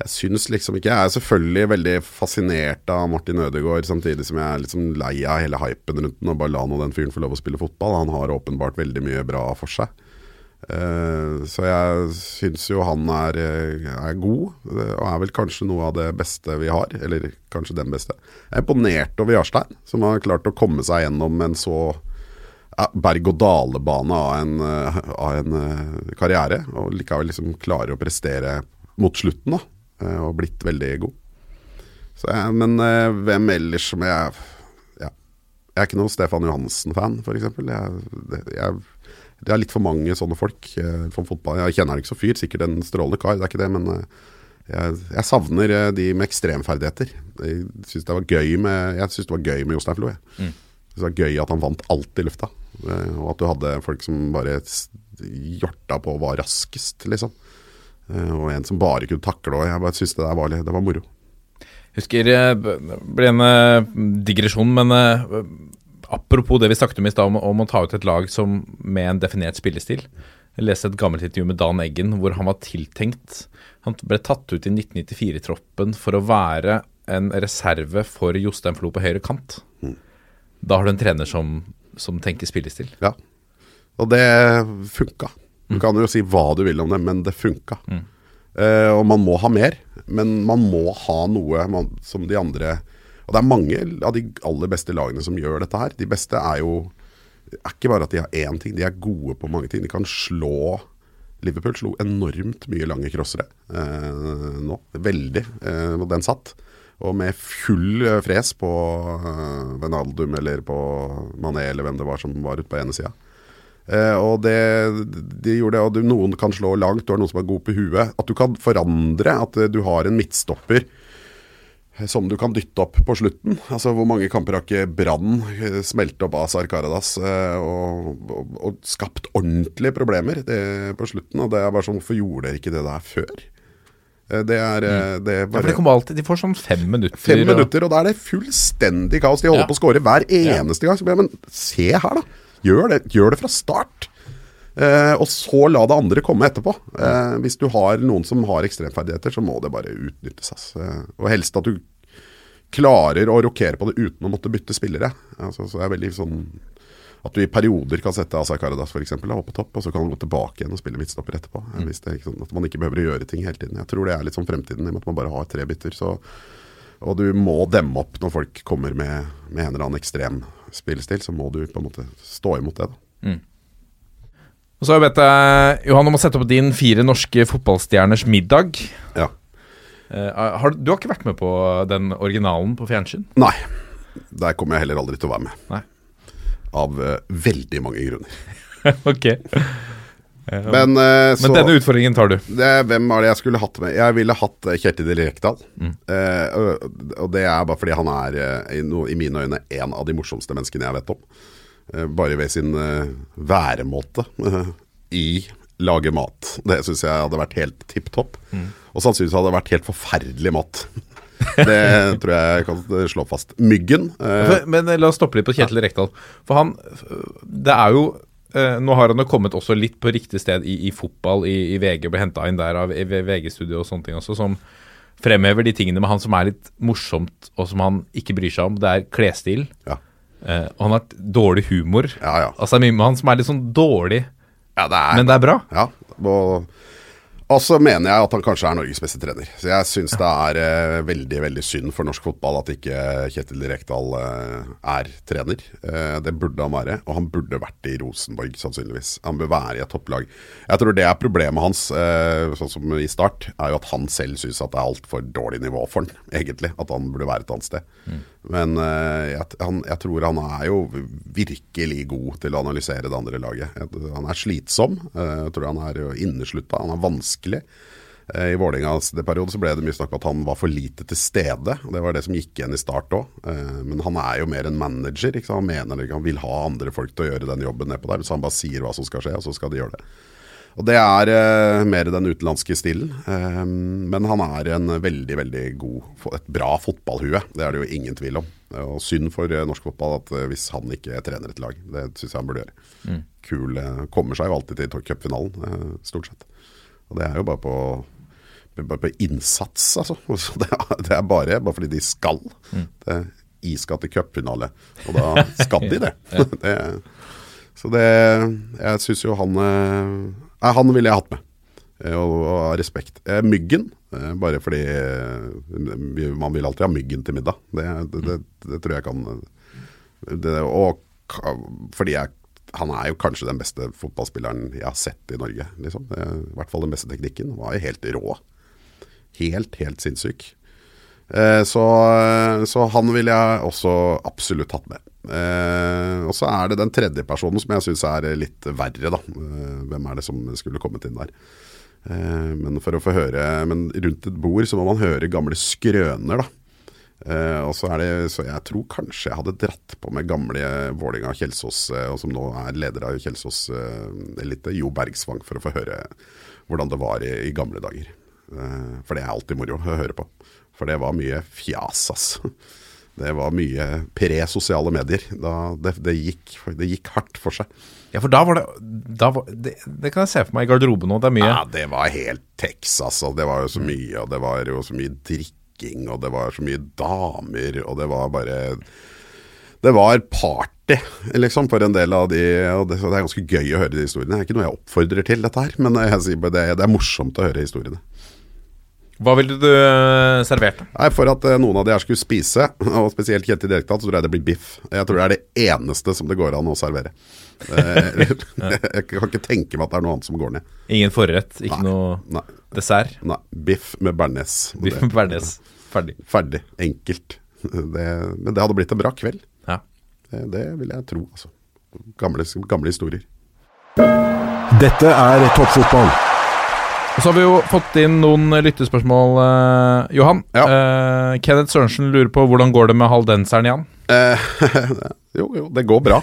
jeg syns liksom ikke Jeg er selvfølgelig veldig fascinert av Martin Ødegaard, samtidig som jeg er liksom lei av hele hypen rundt den, og bare la nå den fyren få lov å spille fotball. Han har åpenbart veldig mye bra for seg. Eh, så jeg syns jo han er, er god, og er vel kanskje noe av det beste vi har. Eller kanskje den beste. Jeg er imponert over Jarstein, som har klart å komme seg gjennom en så berg-og-dale-bane av en, eh, av en eh, karriere, og likevel liksom klarer å prestere mot slutten, da. eh, Og blitt veldig god. Så men eh, hvem ellers som jeg ja. Jeg er ikke noen Stefan Johansen-fan, f.eks. Jeg, det- jeg, det er litt for mange sånne folk eh, for fotball. Jeg kjenner han ikke så fyr, sikkert en strålende kar, det er ikke det, men eh, jeg, jeg savner eh, de med ekstremferdigheter. Jeg syns det var gøy med Jeg synes det var gøy med Jostein Flo. jeg. Jeg synes Det var gøy at han vant alt i lufta, eh, og at du hadde folk som bare hjorta på og var raskest, liksom. Eh, Og en som bare kunne takle, og jeg bare synes det der var, det var moro. Husker eh, ble en eh, digresjon, men eh, apropos det vi snakket om i stad, om, om å ta ut et lag som med en definert spillestil. Jeg leste et gammelt intervju med Dan Eggen hvor han var tiltenkt Han ble tatt ut i 1994-troppen for å være en reserve for Jostein Flo på høyre kant. Da har du en trener som, som tenker spillestil. Ja. Og det funka. Du kan jo si hva du vil om det, men det funka. Eh, og man må ha mer, men man må ha noe man, som de andre Og det er mange av de aller beste lagene som gjør dette her. De beste er jo er ikke bare at de har én ting, de er gode på mange ting. De kan slå Liverpool slo enormt mye lange crossere uh, nå. Veldig. Og den satt. Og med full eh, fres på uh, Venaldum eller på Mané eller hvem det var som var ute på ene sida. Uh, og det, de gjorde det, og noen kan slå langt, du har noen som er god på huet. At du kan forandre, at eh, du har en midtstopper eh, som du kan dytte opp på slutten. Altså Hvor mange kamper har ikke Brann eh, smelt opp Azar Karadas uh, og, og, og skapt ordentlige problemer det, på slutten? Og det er bare sånn, Hvorfor gjorde dere ikke det der før? Eh, Det er, eh, det er Ja, bare kommer alltid De får sånn fem minutter. Fem minutter, og da er det fullstendig kaos. De holder Ja. på å score hver eneste gang. Så jeg, men se her, da. Gjør det, gjør det fra start. Eh, og så la det andre komme etterpå. Eh, hvis du har noen som har ekstremferdigheter, så må det bare utnyttes. Eh, og helst at du klarer å rokere på det uten å måtte bytte spillere. Altså, så er veldig sånn at du i perioder kan sette Asa Karadas for eksempel, opp på topp, og så kan han gå tilbake igjen og spille midtstopper etterpå. Mm. Hvis det er ikke sånn at man ikke behøver å gjøre ting hele tiden. Jeg tror det er litt sånn fremtiden, i og med at man bare har tre bytter. Så, og du må demme opp når folk kommer med, med en eller annen ekstrem spillestil. Så må du på en måte stå imot det. da. Og så har jeg bedt deg, Johan, om å sette opp din fire norske fotballstjerners middag. Ja. Uh, har, du har ikke vært med på den originalen på fjernsyn? Nei. Der kommer jeg heller aldri til å være med. Nei. Av eh, veldig mange grunner. ok. Men, uh, så, Men denne utfordringen tar du. det, hvem er det jeg skulle hatt med? Jeg ville hatt eh, Kjetil Rekdal. Mm. og, og det er bare fordi han er uh, i, no, i mine øyne en av de morsomste menneskene jeg vet om. Bare ved sin væremåte i lage mat. Det syns jeg hadde vært helt tipp topp. Og sannsynligvis hadde det vært helt forferdelig mat. det tror jeg kan slå fast. Myggen. eh, men, Men eh, la oss stoppe litt på Kjetil Rekdal. For han Det er jo eh, Nå har han jo kommet også litt på riktig sted i, i fotball, i, i VG, ble henta inn der av VG-studio og sånne ting også, som fremhever de tingene med han som er litt morsomt, og som han ikke bryr seg om. Det er klesstil. ja. Eh, og han har dårlig humor. Ja, ja. Altså det er mye med han som er litt sånn dårlig, ja, det er men det er bra. Ja, og, og så mener jeg at han kanskje er Norges beste trener. Så jeg syns det er eh, veldig veldig synd for norsk fotball at ikke Kjetil Rekdal eh, er trener. Eh, det burde han være, og han burde vært i Rosenborg sannsynligvis. Han bør være i et topplag. Jeg tror det er problemet hans, eh, sånn som i start, er jo at han selv syns at det er altfor dårlig nivå for han, egentlig. At han burde være et annet sted. Men eh, jeg, han, jeg tror han er jo virkelig god til å analysere det andre laget. Jeg, han er slitsom. eh, jeg tror han er jo inneslutta. Han er vanskelig. Eh, I Vålerengas periode så ble det mye snakk om at han var for lite til stede. og Det var det som gikk igjen i start òg. Men han er jo mer en manager. Han mener ikke, han vil ha andre folk til å gjøre den jobben nedpå der. Så han bare sier hva som skal skje, og så skal de gjøre det. Og det er uh, mer den utenlandske stilen. Um, men han er en veldig, veldig god Et bra fotballhue. Det er det jo ingen tvil om. Og synd for eh, norsk fotball at eh, hvis han ikke trener et lag. Det syns jeg han burde gjøre. Kul. eh, kommer seg jo alltid til cupfinalen, stort sett. Og det er jo bare på bare på innsats, altså. Så Det er, det er bare, bare fordi de skal. Det er I skal til cupfinale, og da skal de det. det så det Jeg syns jo han Nei, han ville jeg hatt med. Eh, Og, og respekt. Eh, Myggen, eh, bare fordi man vil alltid ha Myggen til middag. Det, det, det, det tror jeg kan Og fordi jeg han er jo kanskje den beste fotballspilleren jeg har sett i Norge. Liksom. I hvert fall den beste teknikken. Var jo helt rå. Helt, helt sinnssyk. Så, så han ville jeg også absolutt hatt med. Eh, og så er det den tredje personen som jeg syns er litt verre, da. Eh, hvem er det som skulle kommet inn der? Eh, men for å få høre Men rundt et bord så må man høre gamle skrøner, da. Eh, og så er det, så jeg tror kanskje jeg hadde dratt på med gamle Vålinga Kjelsås, eh, og som nå er leder av Kjelsås eh, Elite, Jo Bergsvang, for å få høre hvordan det var i, i gamle dager. Eh, for det er alltid moro å høre på. For det var mye fjas, ass. Det var mye pre-sosiale medier. Da, det, det, gikk, det gikk hardt for seg. Ja, for da var det da var, det, det kan jeg se for meg i garderoben nå. Det er mye. Ja, det var helt Texas, og det var jo så mye, og det var jo så mye drikking, og det var så mye damer, og det var bare Det var party, liksom, for en del av de og det, det er ganske gøy å høre de historiene. Det er ikke noe jeg oppfordrer til, dette her, men jeg sier bare det, det er morsomt å høre historiene. Hva ville du eh, servert? Nei, For at eh, noen av de her skulle spise, og spesielt Kjetil Rekdal, så tror jeg det blir biff. Jeg tror det er det eneste som det går an å servere. Eh, jeg kan ikke tenke meg at det er noe annet som går ned. Ingen forrett, ikke Nei. noe Nei. dessert. Nei, biff med bearnés. Biff med bearnés. Ferdig. Ferdig. Enkelt. Det, men det hadde blitt en bra kveld. Ja. Det, det vil jeg tro, altså. Gamle, gamle historier. Dette er toppfotball. Så har vi jo fått inn noen lyttespørsmål, eh, Johan. Ja. Eh, Kenneth Sørensen lurer på hvordan går det med haldenseren Jan? Eh, jo, jo, det går bra.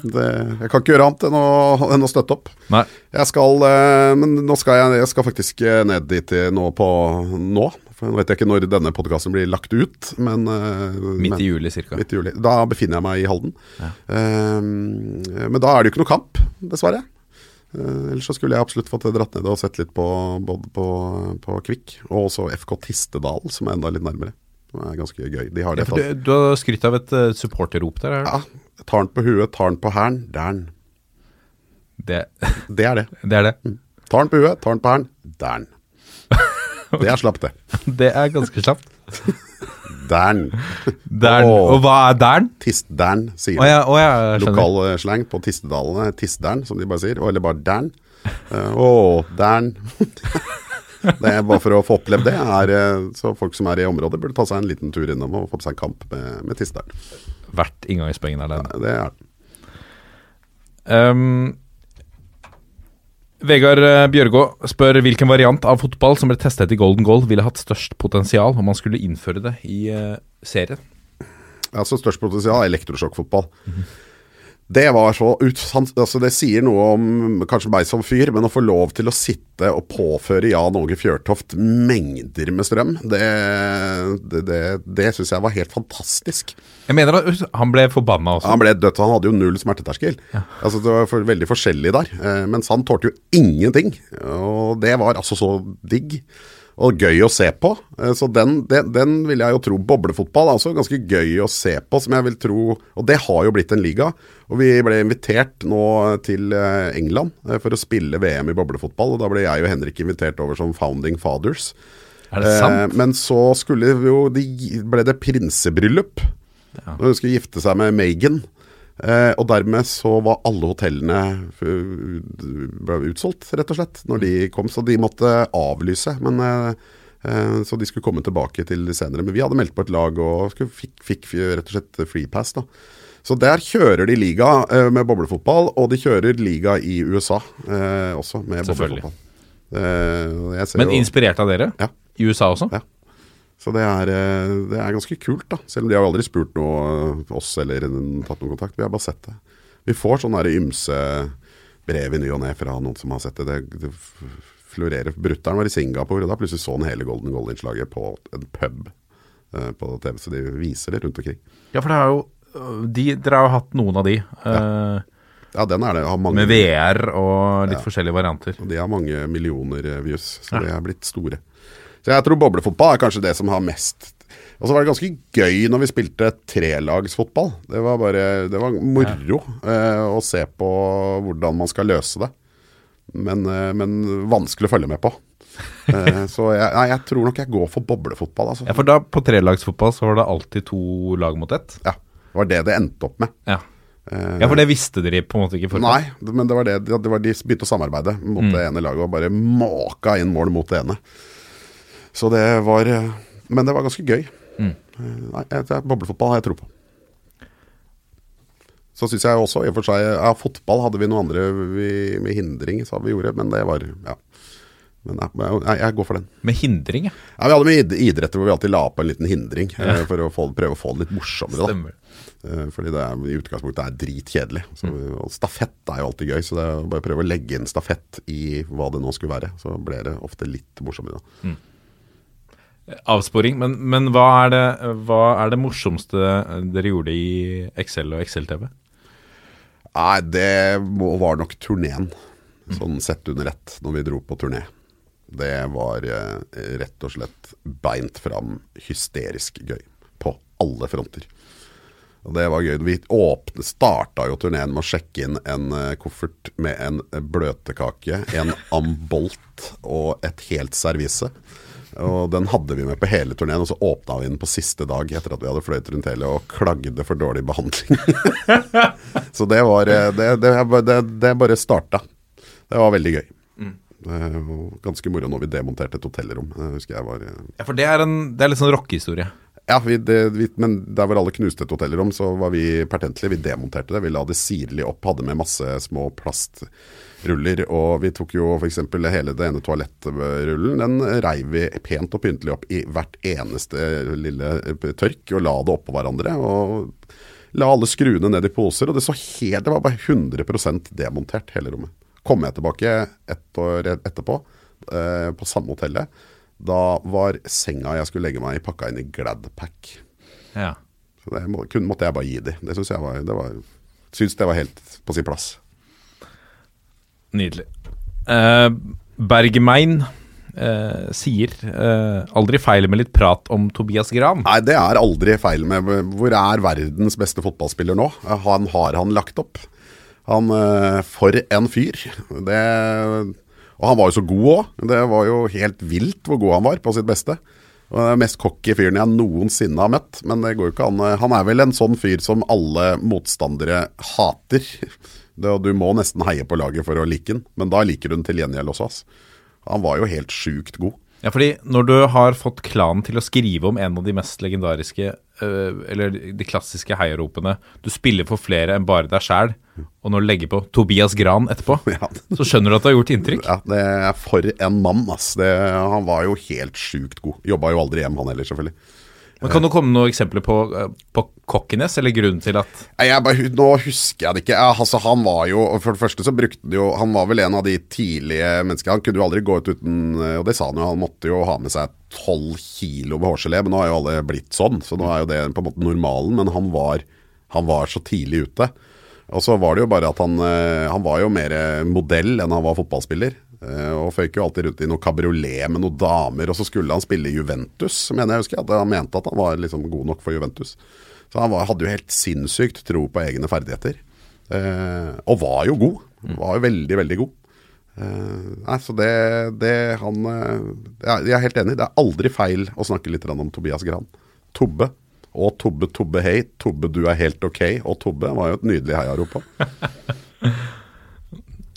Det, jeg kan ikke gjøre annet enn å, enn å støtte opp. Nei. Jeg skal, eh, men nå skal jeg, jeg skal faktisk eh, ned dit i- nå på nå. For nå vet jeg ikke når denne podkasten blir lagt ut, men eh, Midt i juli cirka. Midt i juli. Da befinner jeg meg i Halden. Eh, men da er det jo ikke noe kamp, dessverre. Eh, ellers så skulle jeg absolutt fått dratt ned og sett litt på både på, på Kvikk, og også FK Tistedal, som er enda litt nærmere. Det er ganske gøy. De har Ja, du, du har skrytt av et uh, supporterrop der. Eller? Ja, tar den på huet, tar den på hæren, dæren. Det, Det er det. det er det. Tar den på huet, tar den på hæren, dæren. Det er slapt, det. Det er ganske slapt. Dæren. Dern. Og, Og hva er dern? Tistdern, sier de. de. ja, oh, ja. Lokal eh, slang på Tistedalene. Tistdern, som de bare sier. Eller bare dern. Uh, Å, dern. Det er bare for å få opplevd det. Er, eh, så folk som er i området, burde ta seg en liten tur innom og få på seg en kamp med, med Tistdern. Hvert inngangspoeng der. den. Det er Um, Vegard eh, Bjørgå spør hvilken variant av fotball som ble testet i Golden Goal ville hatt størst potensial om man skulle innføre det i eh, serien. Altså Størst potensial er elektrosjokkfotball. Det var så utsant, altså Det sier noe om kanskje meg som fyr, men å få lov til å sitte og påføre Jan Åge Fjørtoft mengder med strøm, det, det, det, det syns jeg var helt fantastisk. Jeg mener at han ble forbanna også. Han ble dødt, han hadde jo null smerteterskel. Altså Det var for, veldig forskjellig der. Eh, mens han tålte jo ingenting. Og det var altså så digg. Og gøy å se på. Eh, så den, den, den vil jeg jo tro Boblefotball er også ganske gøy å se på, som jeg vil tro Og det har jo blitt en liga. Og vi ble invitert nå til eh, England eh, for å spille VM i boblefotball. Og da ble jeg og Henrik invitert over som founding fathers. Er det sant? Eh, men så skulle jo de, ble det prinsebryllup. Når hun skulle gifte seg med Meghan. Eh, og dermed så var alle hotellene ble utsolgt, rett og slett, når de kom. Så de måtte avlyse. Men, eh, eh, så de skulle komme tilbake til senere. Men vi hadde meldt på et lag og skulle, fikk, fikk rett og slett freepass. da. Så der kjører de liga eh, med boblefotball, og de kjører liga i USA eh, også med boblefotball. Eh, Men inspirert av dere? Ja. I USA også? Ja. Så det er, eh, det er ganske kult, da. Selv om de har aldri spurt noe eh, oss eller tatt noen kontakt. Vi har bare sett det. Vi får sånne ymse brev i ny og ne fra noen som har sett det. Det, det florerer. Brutter'n var i Singapore, og da plutselig så han hele Golden Goal-innslaget på en pub eh, på TV. Så de viser det rundt omkring. Ja, for det er jo de, Dere har jo hatt noen av de. eh, Ja, den er det. Har mange, med VR og litt forskjellige varianter. Og de har mange millioner views, så de er blitt store. Så jeg tror boblefotball er kanskje det som har mest Og så var det ganske gøy når vi spilte trelagsfotball. Det var bare Det var moro eh, å se på hvordan man skal løse det. Men, eh, men vanskelig å følge med på. Eh, så jeg, nei, jeg tror nok jeg går for boblefotball, altså. Ja, For da på trelagsfotball så var det alltid to lag mot ett? Ja, det var det det endte opp med. Ja. Eh, ja, for det visste dere på en måte ikke forhånd? Nei, men det var det, det var de begynte å samarbeide mot det ene laget og bare maka inn mål mot det ene. Så det var eh, Men det var ganske gøy. Mm. Nei, jeg- det boblefotball har jeg tro på. Så syns jeg også i og for seg Ja, fotball hadde vi noe andre vi, med hindring, sa vi gjorde, men det var Ja. Men jeg, jeg, går for den. Med hindring, ja. Ja, Vi hadde med idretter hvor vi alltid la på en liten hindring ja. for å få, prøve å få det litt morsommere. Stemmer. Da. Fordi det er, i utgangspunktet er dritkjedelig. Så, og stafett er jo alltid gøy, så det er bare å prøve å legge inn stafett i hva det nå skulle være. Så ble det ofte litt morsommere. da. Avsporing. Men, men hva, er det, hva er det morsomste dere gjorde i Excel og Excel-TV? Nei, det må, var nok turneen. Sånn sett under ett, når vi dro på turné. Det var eh, rett og slett beint fram hysterisk gøy. På alle fronter. Og det var gøy. Vi åpne, starta jo turneen med å sjekke inn en eh, koffert med en bløtkake, en ambolt og et helt servise. Og den hadde vi med på hele turneen, og så åpna vi den på siste dag etter at vi hadde fløyet rundt hele og klagde for dårlig behandling. så det var eh, Det, det, det, det bare starta. Det var veldig gøy. Mm. ganske moro når vi demonterte et hotellrom. Det husker jeg var eh, Ja, for det er, en, det er litt sånn rockehistorie. Ja, vi, det, vi, men der hvor alle knuste et hotellrom, så var vi pertentlige. Vi demonterte det. Vi la det sirlig opp, hadde med masse små plastruller. Og vi tok jo f.eks. hele det ene toalettrullen. Den reiv vi pent og pyntelig opp i hvert eneste lille tørk og la det oppå hverandre. Og la alle skruene ned i poser. Og det så helt Det var bare 100 demontert, hele rommet. Kom jeg tilbake et år etterpå, eh, på samme hotellet. Da var senga jeg skulle legge meg i, pakka inn i Gladpack. Ja. Så det må, kun, måtte jeg bare gi de. Det syns jeg var, det var, synes det var helt på sin plass. Nydelig. Uh, Bergmein uh, sier uh, aldri feil med litt prat om Tobias Gran. Nei, det er aldri feil med Hvor er verdens beste fotballspiller nå? Han har han lagt opp. Han For en fyr. Det Og han var jo så god òg. Det var jo helt vilt hvor god han var på sitt beste. Den mest cocky fyren jeg noensinne har møtt. Men det går jo ikke an Han er vel en sånn fyr som alle motstandere hater. Det, du må nesten heie på laget for å like den, men da liker du den til gjengjeld også. ass. Han var jo helt sjukt god. Ja, fordi når du har fått klanen til å skrive om en av de mest legendariske, eller de klassiske heiaropene Du spiller for flere enn bare deg sjæl, og når du legger på Tobias Gran etterpå, Ja. så skjønner du at det har gjort inntrykk. Ja, det er For en mann, ass. Det, han var jo helt sjukt god. Jobba jo aldri hjem, han heller, selvfølgelig. Men Kan du komme noen eksempler på, øh, på Kokkenes, eller grunnen til at bare, nå husker jeg det ikke. Altså, han var jo For det første så brukte han jo Han var vel en av de tidlige menneskene. Han kunne jo aldri gå ut uten Og det sa han jo, han måtte jo ha med seg tolv kilo med hårgelé. Men nå har jo alle blitt sånn, så nå er jo det på en måte normalen. Men han var, han var så tidlig ute. Og så var det jo bare at han eh, Han var jo mer modell enn han var fotballspiller. Eh, Og føyk jo alltid rundt i noe kabriolet med noen damer, og så skulle han spille Juventus, mener jeg husker. At han mente at han var liksom god nok for Juventus. Så han var, hadde jo helt sinnssykt tro på egne ferdigheter. Eh, og var jo god. Var jo veldig, veldig god. Eh, nei, så det, det han eh, jeg er helt enig. Det er aldri feil å snakke litt om Tobias Gran. Tobbe. Og Tobbe Tobbe hei. Tobbe du er helt ok. Og Tobbe var jo et nydelig heiarop på.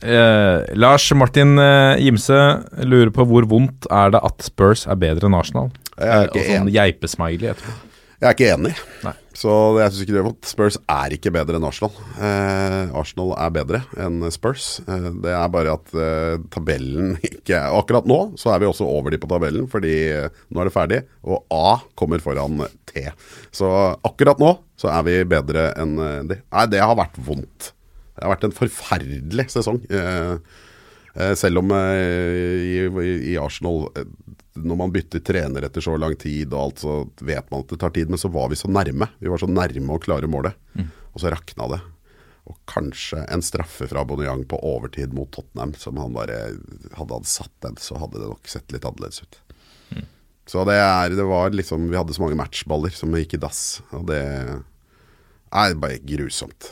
Eh, Lars Martin eh, Gimse lurer på hvor vondt er det at Spurs er bedre enn Arsenal? Jeg er ikke sånn enig. geipesmiley etterpå. Jeg er ikke enig. Nei. Så jeg synes ikke det er vondt. Spurs er ikke bedre enn Arsenal. Eh, Arsenal er bedre enn Spurs. Eh, det er bare at eh, tabellen ikke Akkurat nå så er vi også over de på tabellen, fordi eh, nå er det ferdig. Og A kommer foran T. Så akkurat nå så er vi bedre enn eh, de. Nei, det har vært vondt. Det har vært en forferdelig sesong. Eh, eh, selv om eh, i, Arsenal når man bytter trener etter så lang tid og alt, så vet man at det tar tid. Men så var vi så nærme. Vi var så nærme å klare målet. Og så rakna det. Og kanskje en straffe fra Aubameyang på overtid mot Tottenham, som han bare Hadde han satt den, så hadde det nok sett litt annerledes ut. Så det er Det var liksom Vi hadde så mange matchballer som gikk i dass. Og det er bare grusomt.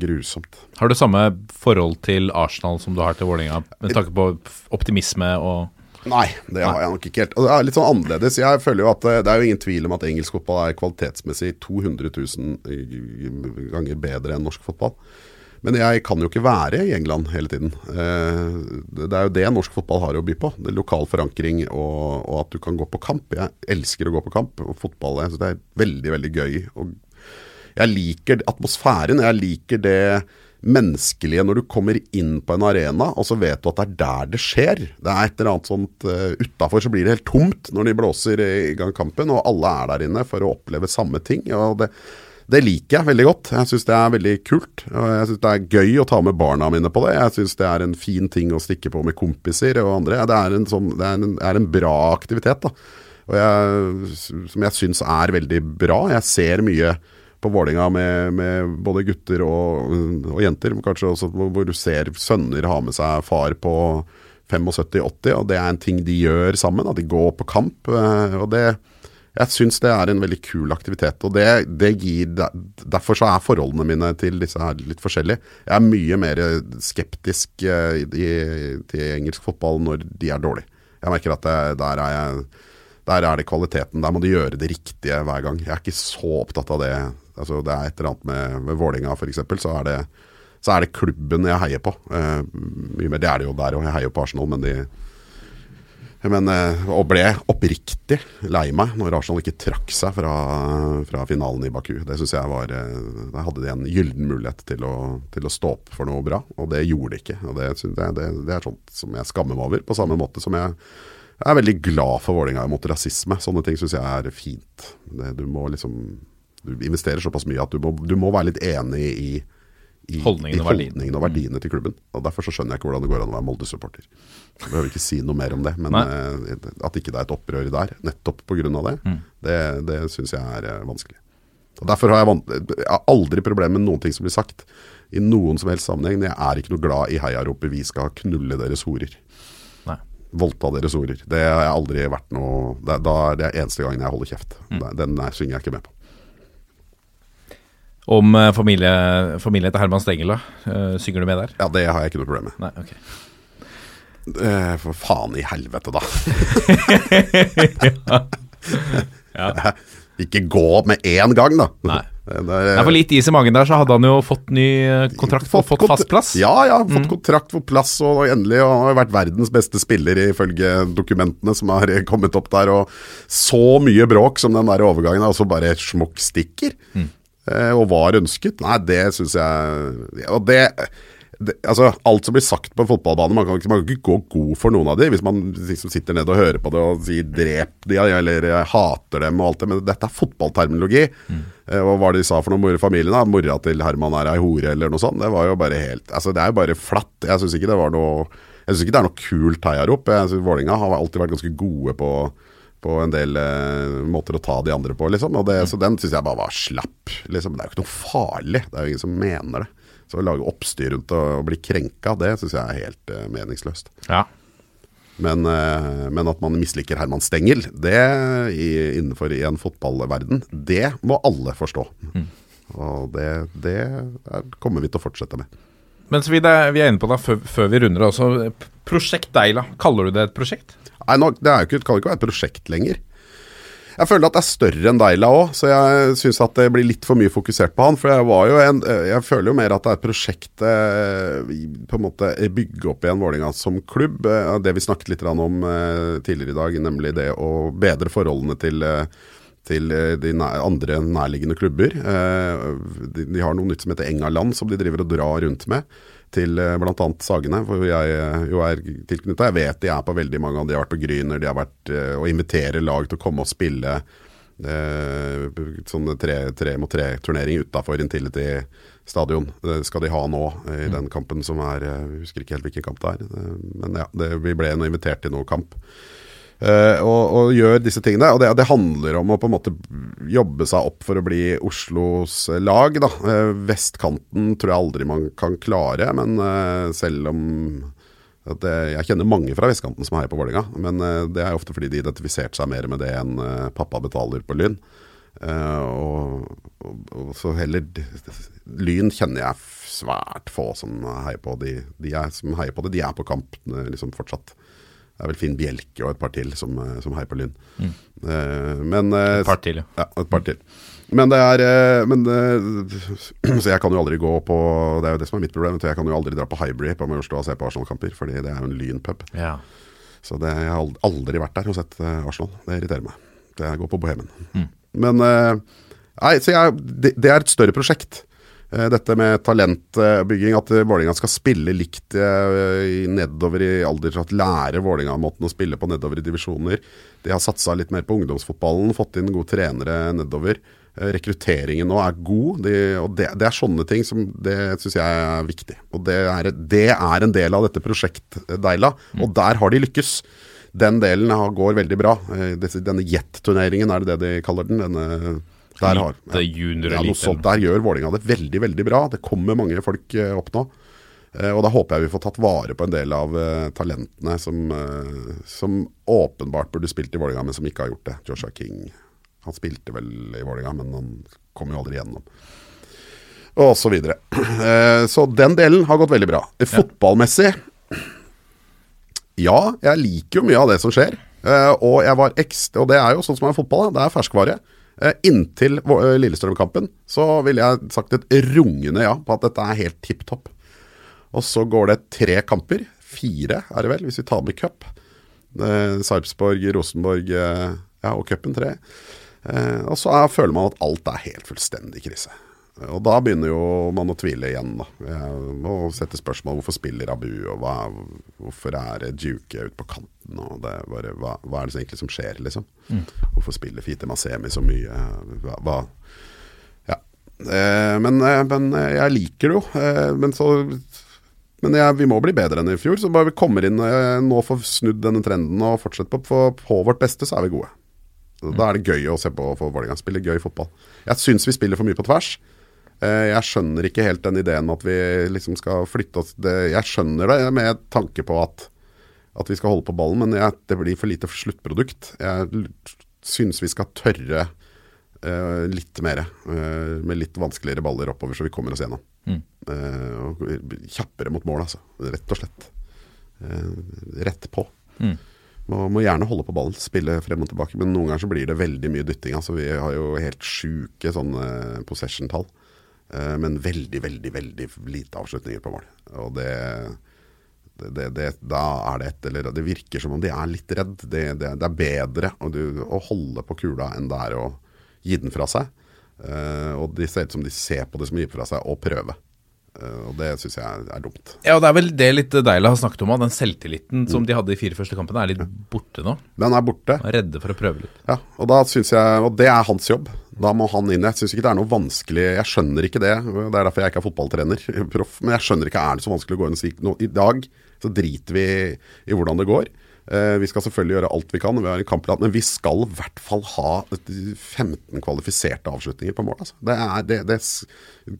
Grusomt. Har du samme forhold til Arsenal som du har til Vålerenga, med tanke på optimisme og Nei, det har jeg nok ikke helt. Og det er litt sånn annerledes. Jeg føler jo at eh, Det er jo ingen tvil om at engelsk fotball er kvalitetsmessig 200 000 ganger bedre enn norsk fotball. Men jeg kan jo ikke være i England hele tiden. Eh, Det er jo det norsk fotball har å by på. Det er Lokal forankring og, og at du kan gå på kamp. Jeg elsker å gå på kamp. Og fotball jeg synes det er veldig, veldig gøy. Og jeg liker atmosfæren. Jeg liker det menneskelige når du kommer inn på en arena, og så vet du at det er der det skjer. Det er et eller annet sånt uh, Utafor så blir det helt tomt når de blåser i gang kampen, og alle er der inne for å oppleve samme ting. og det det liker jeg veldig godt. Jeg syns det er veldig kult. og Jeg syns det er gøy å ta med barna mine på det. Jeg syns det er en fin ting å stikke på med kompiser og andre. Det er en, sånn, det er en, er en bra aktivitet. da. Jeg, som jeg syns er veldig bra. Jeg ser mye på Vålinga med, med både gutter og, og jenter, kanskje også hvor, du ser sønner ha med seg far på 75-80, og det er en ting de gjør sammen. At de går på kamp. eh, og det jeg syns det er en veldig kul aktivitet. og det, det gir, Derfor så er forholdene mine til disse her litt forskjellige. Jeg er mye mer skeptisk eh, i, til engelsk fotball når de er dårlige. Jeg merker at det, der, er jeg, der er det kvaliteten. Der må de gjøre det riktige hver gang. Jeg er ikke så opptatt av det. Altså, det er et eller annet med, med Vålinga f.eks. Så er det så er det klubben jeg heier på. Eh, mye mer, Det er det jo der òg, jeg heier på Arsenal, men de men, eh, og ble oppriktig lei meg når Arsenal ikke trakk seg fra, fra finalen i Baku. Det synes jeg var Da Der hadde de en gyllen mulighet til å, til å stå opp for noe bra, og det gjorde de ikke. Og Det, det, det, det er sånt som jeg skammer meg over, på samme måte som jeg jeg er veldig glad for Vålerenga mot rasisme. Sånne ting syns jeg er fint. Du må liksom Du investerer såpass mye at du må, du må være litt enig i, i Holdningen i og holdningen og verdiene til klubben. Og Derfor så skjønner jeg ikke hvordan det går an å være Molde-supporter. Jeg behøver ikke si noe mer om det, men Nei. eh, at ikke det er et opprør der, nettopp pga. det, Mm. det, det syns jeg er eh, vanskelig. Og Derfor har jeg, jeg har aldri problemer med noen ting som blir sagt i noen som helst sammenheng. Jeg er ikke noe glad i heiaropet 'vi skal knulle deres horer' Nei. voldta deres horer. Det har jeg aldri vært noe det, Da er det eneste gangen jeg holder kjeft. Mm. Den der synger jeg ikke med på. Om eh, familie, familien til Herman Stengel, da? Eh, synger du med der? Ja, det har jeg ikke noe problem med. Nei, ok. Eh, for faen i helvete, da. Ja. ikke gå med én gang, da. Nei. Er, Nei, for litt is i magen der, så hadde han jo fått ny kontrakt kontrakt og fått fast plass. Mm. Ja, ja. Fått kontrakt, for plass, og endelig og han har vært verdens beste spiller ifølge dokumentene som har kommet opp der. Og så mye bråk som den der overgangen er, og så bare smokk stikker. Mm. Eh, og var ønsket. Nei, det syns jeg Og det, det Altså, alt som blir sagt på en fotballbane, man kan, ikke- man kan ikke gå god for noen av de hvis man liksom sitter ned og hører på det og sier 'drep de', eller 'jeg hater dem' og alt det, men dette er fotballterminologi. Eh, Og hva de sa for noe mor i familien, da, mora til Herman er ei hore eller noe sånt, det var jo bare helt Altså, det er jo bare flatt. Jeg syns ikke det var noe Jeg syns ikke det er noe kult heiarop. Vålinga har alltid vært ganske gode på på en del uh, måter å ta de andre på, liksom. Og det, Så den syns jeg bare var slapp. Liksom. Det er jo ikke noe farlig. Det er jo ingen som mener det. Så å lage oppstyr rundt det og bli krenka, det syns jeg er helt uh, meningsløst. Ja. Men, uh, men at man misliker Herman Stengel, det i, innenfor i en fotballverden, det må alle forstå. Og det, det er, kommer vi til å fortsette med. Men så vi, det, vi er inne på det før, før vi runder også. Prosjekt Deila, kaller du det et prosjekt? Nei, nå, det ikke, det kan ikke være et prosjekt lenger. Jeg føler at det er større enn Deila òg, så jeg syns at det blir litt for mye fokusert på han. For jeg en Jeg føler jo mer at det er et prosjekt eh, på en måte bygge opp igjen Vålerenga som klubb. Eh, Det vi snakket litt om eh, tidligere i dag, nemlig det å bedre forholdene til eh, til eh, de andre nærliggende klubber. Eh, De, de har noe nytt som heter Engaland, som de driver og drar rundt med. Til eh, bl.a. Sagene, hvor jeg jo er tilknytta. Jeg vet de er på veldig mange av De har vært på Gryner, de har vært og inviterer lag til å komme og spille eh, sånne tre, tre mot tre-turnering utafor Intility stadion. Det skal de ha nå i den kampen som er Jeg husker ikke helt hvilken kamp det er. Men ja, det, vi ble nå invitert til noe kamp. Eh, og, og gjør disse tingene. Og det, det handler om å på en måte jobbe seg opp for å bli Oslos lag. Da. Eh, vestkanten tror jeg aldri man kan klare, men eh, selv om det, Jeg kjenner mange fra vestkanten som heier på Vålerenga, men det er ofte fordi de identifiserte seg mer med det enn pappa betaler på Lyn. Og, og, og så heller Lyn kjenner jeg svært få som heier på. De, de er, som heier på det, de er på kamp liksom fortsatt. Det er vel Finn Bjelke og et par til som, eh, som heier på Lyn. Mm. men eh, Et par til, ja. ja, et par til. Men det er men, Så jeg kan jo aldri gå på Det er jo det som er mitt problem. Jeg kan jo aldri dra på Hybrid på Majorstua og se på Arsenal-kamper, fordi det er jo en lynpub. Ja. Så det, jeg har aldri vært der og sett Arsenal. Det irriterer meg. Det jeg går på Bohemen. Men eh, Nei, så jeg, det, det er et større prosjekt. Eh, Dette med talentbygging, at Vålerenga skal spille likt eh, nedover i alder, at lære Vålerenga-måten å spille på nedover i divisjoner. De har satsa litt mer på ungdomsfotballen, fått inn gode trenere nedover. Eh, Rekrutteringen nå er god, de, og det, det er sånne ting som det syns jeg er viktig. Og det er, det er en del av dette prosjekt Deila, og der har de lykkes. Den delen går veldig bra. Denne Jet-turneringen, er det det de kaller den? Denne, der, har, ja. junior ja, sånt. der gjør Vålinga det veldig, veldig bra. Det kommer mange folk eh, opp nå. Eh, og da håper jeg vi får tatt vare på en del av eh, talentene som, eh, som åpenbart burde spilt i Vålerenga, men som ikke har gjort det. Joshua King. Han spilte vel i Vålerenga, men han kom jo aldri gjennom. Og så videre. Eh, så den delen har gått veldig bra. Fotballmessig ja, jeg liker jo mye av det som skjer. Eh, og jeg var ekstra Og det er jo sånn som er fotball, det er ferskvare. Eh, inntil eh, Lillestrøm-kampen så ville jeg sagt et rungende ja på at dette er helt tipp topp. Og så går det tre kamper. Fire er det vel, hvis vi tar med cup. Eh, Sarpsborg, Rosenborg ja, og cupen tre. Og så er, føler man at alt er helt fullstendig krise. Og da begynner jo man å tvile igjen, da. Og sette spørsmål hvorfor spiller Abu, og hva, hvorfor er Duke ute på kanten, og det bare, hva, hva er det som egentlig som skjer, liksom? Hvorfor spiller Fite Masemi så mye? Hva, hva Ja. Eh, men, eh, men eh, jeg liker det jo. Eh, men så men jeg, vi må bli bedre enn i fjor, så bare vi kommer inn eh, nå får snudd denne trenden og fortsette på, For på vårt beste, så er vi gode. Da er det gøy å se på for Vålerenga spille gøy fotball. Jeg syns vi spiller for mye på tvers. Eh, Jeg skjønner ikke helt den ideen med at vi liksom skal flytte oss det, Jeg skjønner det med tanke på at, at vi skal holde på ballen, men jeg, det blir for lite sluttprodukt. Jeg syns vi skal tørre uh, litt mer, uh, med litt vanskeligere baller oppover, så vi kommer oss gjennom. Eh, og kjappere mot mål, altså. Rett og slett. Rett på. Må, må gjerne holde på ballen, spille frem og tilbake, men noen ganger så blir det veldig mye dytting. Altså, vi har jo helt sjuke sånne possession-tall, men veldig, veldig, veldig lite avslutninger på mål. Og det, det, det, Da er det et eller Det virker som om de er litt redd. Det, er bedre å, å holde på kula enn det er å gi den fra seg. Eh, og de ser ut som de ser på det som å gi fra seg, og prøve. Eh, og det syns jeg er, er dumt. Ja, og det er vel det litt deilig har snakket om, den selvtilliten som de hadde i fire første kampene, er litt borte nå. Den er borte. Og er redde for å prøve litt. Ja, og da synes jeg, og det er hans jobb. Da må han inn. Jeg syns ikke det er noe vanskelig Jeg skjønner ikke det. Det er derfor jeg ikke er fotballtrener, proff. Men jeg skjønner ikke er det så vanskelig å gå inn og si nå, I dag så driter vi i hvordan det går. Eh, vi skal selvfølgelig gjøre alt vi kan, vi har en kampplan, men vi skal i hvert fall ha 15 kvalifiserte avslutninger på mål. Altså. Det er det, det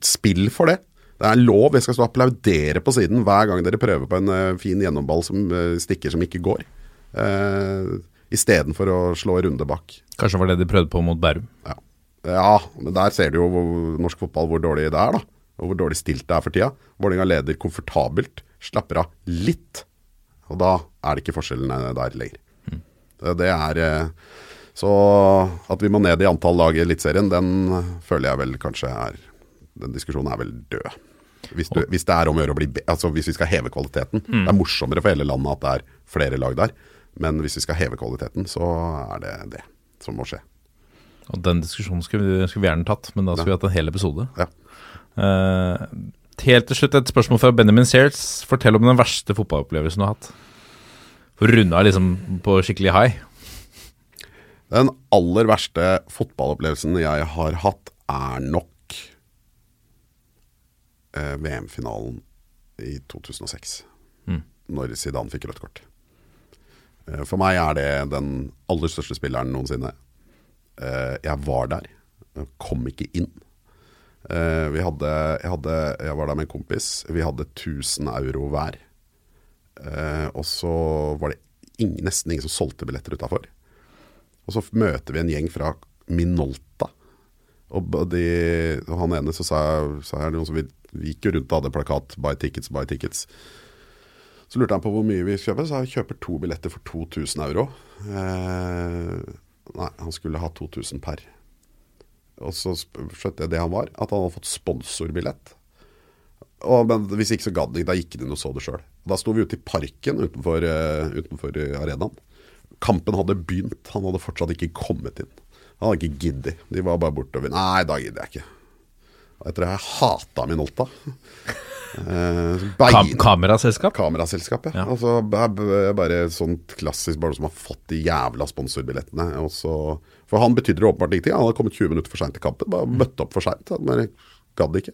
spill for det. Det er lov. Jeg skal stå og applaudere på siden hver gang dere prøver på en eh, fin gjennomball som eh, stikker som ikke går. Uh, Istedenfor å slå runde bak. Kanskje det var det de prøvde på mot Bærum. Ja. Ja, men der ser du jo hvor- norsk fotball hvor dårlig det er, da. Og hvor dårlig stilt det er for tida. Vålerenga leder komfortabelt, slapper av litt. Og da er det ikke forskjellene der lenger. Det- Det er eh, Så at vi må ned i antall lag i Eliteserien, den føler jeg vel kanskje er Den diskusjonen er vel død. Hvis, du, hvis det er om å gjøre å bli Altså hvis vi skal heve kvaliteten. Det er morsommere for hele landet at det er flere lag der. Men hvis vi skal heve kvaliteten, så er det det som må skje. Og den diskusjonen skulle vi, skulle vi gjerne tatt, men da skulle vi hatt en hel episode. Ja. Uh, helt til slutt et spørsmål fra Benjamin Sears. Fortell om den verste fotballopplevelsen du har hatt. For runda liksom på skikkelig high. Den aller verste fotballopplevelsen jeg har hatt, er nok eh, VM-finalen i 2006. Når Zidane fikk rødt kort. Eh, for meg er det den aller største spilleren noensinne. Eh, jeg var der. Kom ikke inn. Eh, vi hadde, jeg, hadde, jeg var der med en kompis. Vi hadde 1000 euro hver. Eh, og så var det ingen, nesten ingen som solgte billetter utafor. Og så møter vi en gjeng fra Minolta. Og de, og han ene så sa, sa jeg noen som vi, vi gikk jo rundt og hadde plakat 'buy tickets, buy tickets'. Så lurte han på hvor mye vi kjøper, så jeg kjøper to billetter for 2000 euro. Eh, nei, han skulle ha 2000 per. Og så skjønte jeg det han var, at han hadde fått sponsorbillett. Og, men hvis ikke så gadd ikke, da gikk han inn og så det sjøl. Da sto vi ute i parken utenfor, uh, utenfor eh, arenaen. Kampen hadde begynt, han hadde fortsatt ikke kommet inn. Han hadde ikke giddet. De var bare bortover. Nei, da gidder jeg ikke. Og Etter det har jeg hata Minolta. Eh, Kam kameraselskap? kameraselskap? ja. Ja. Altså, bare sånt klassisk, bare som har fått de jævla sponsorbillettene. Og så- for han betydde det åpenbart ingenting. Han hadde kommet 20 minutter for seint til kampen. Bare møtte opp for seint. Bare gadd ikke.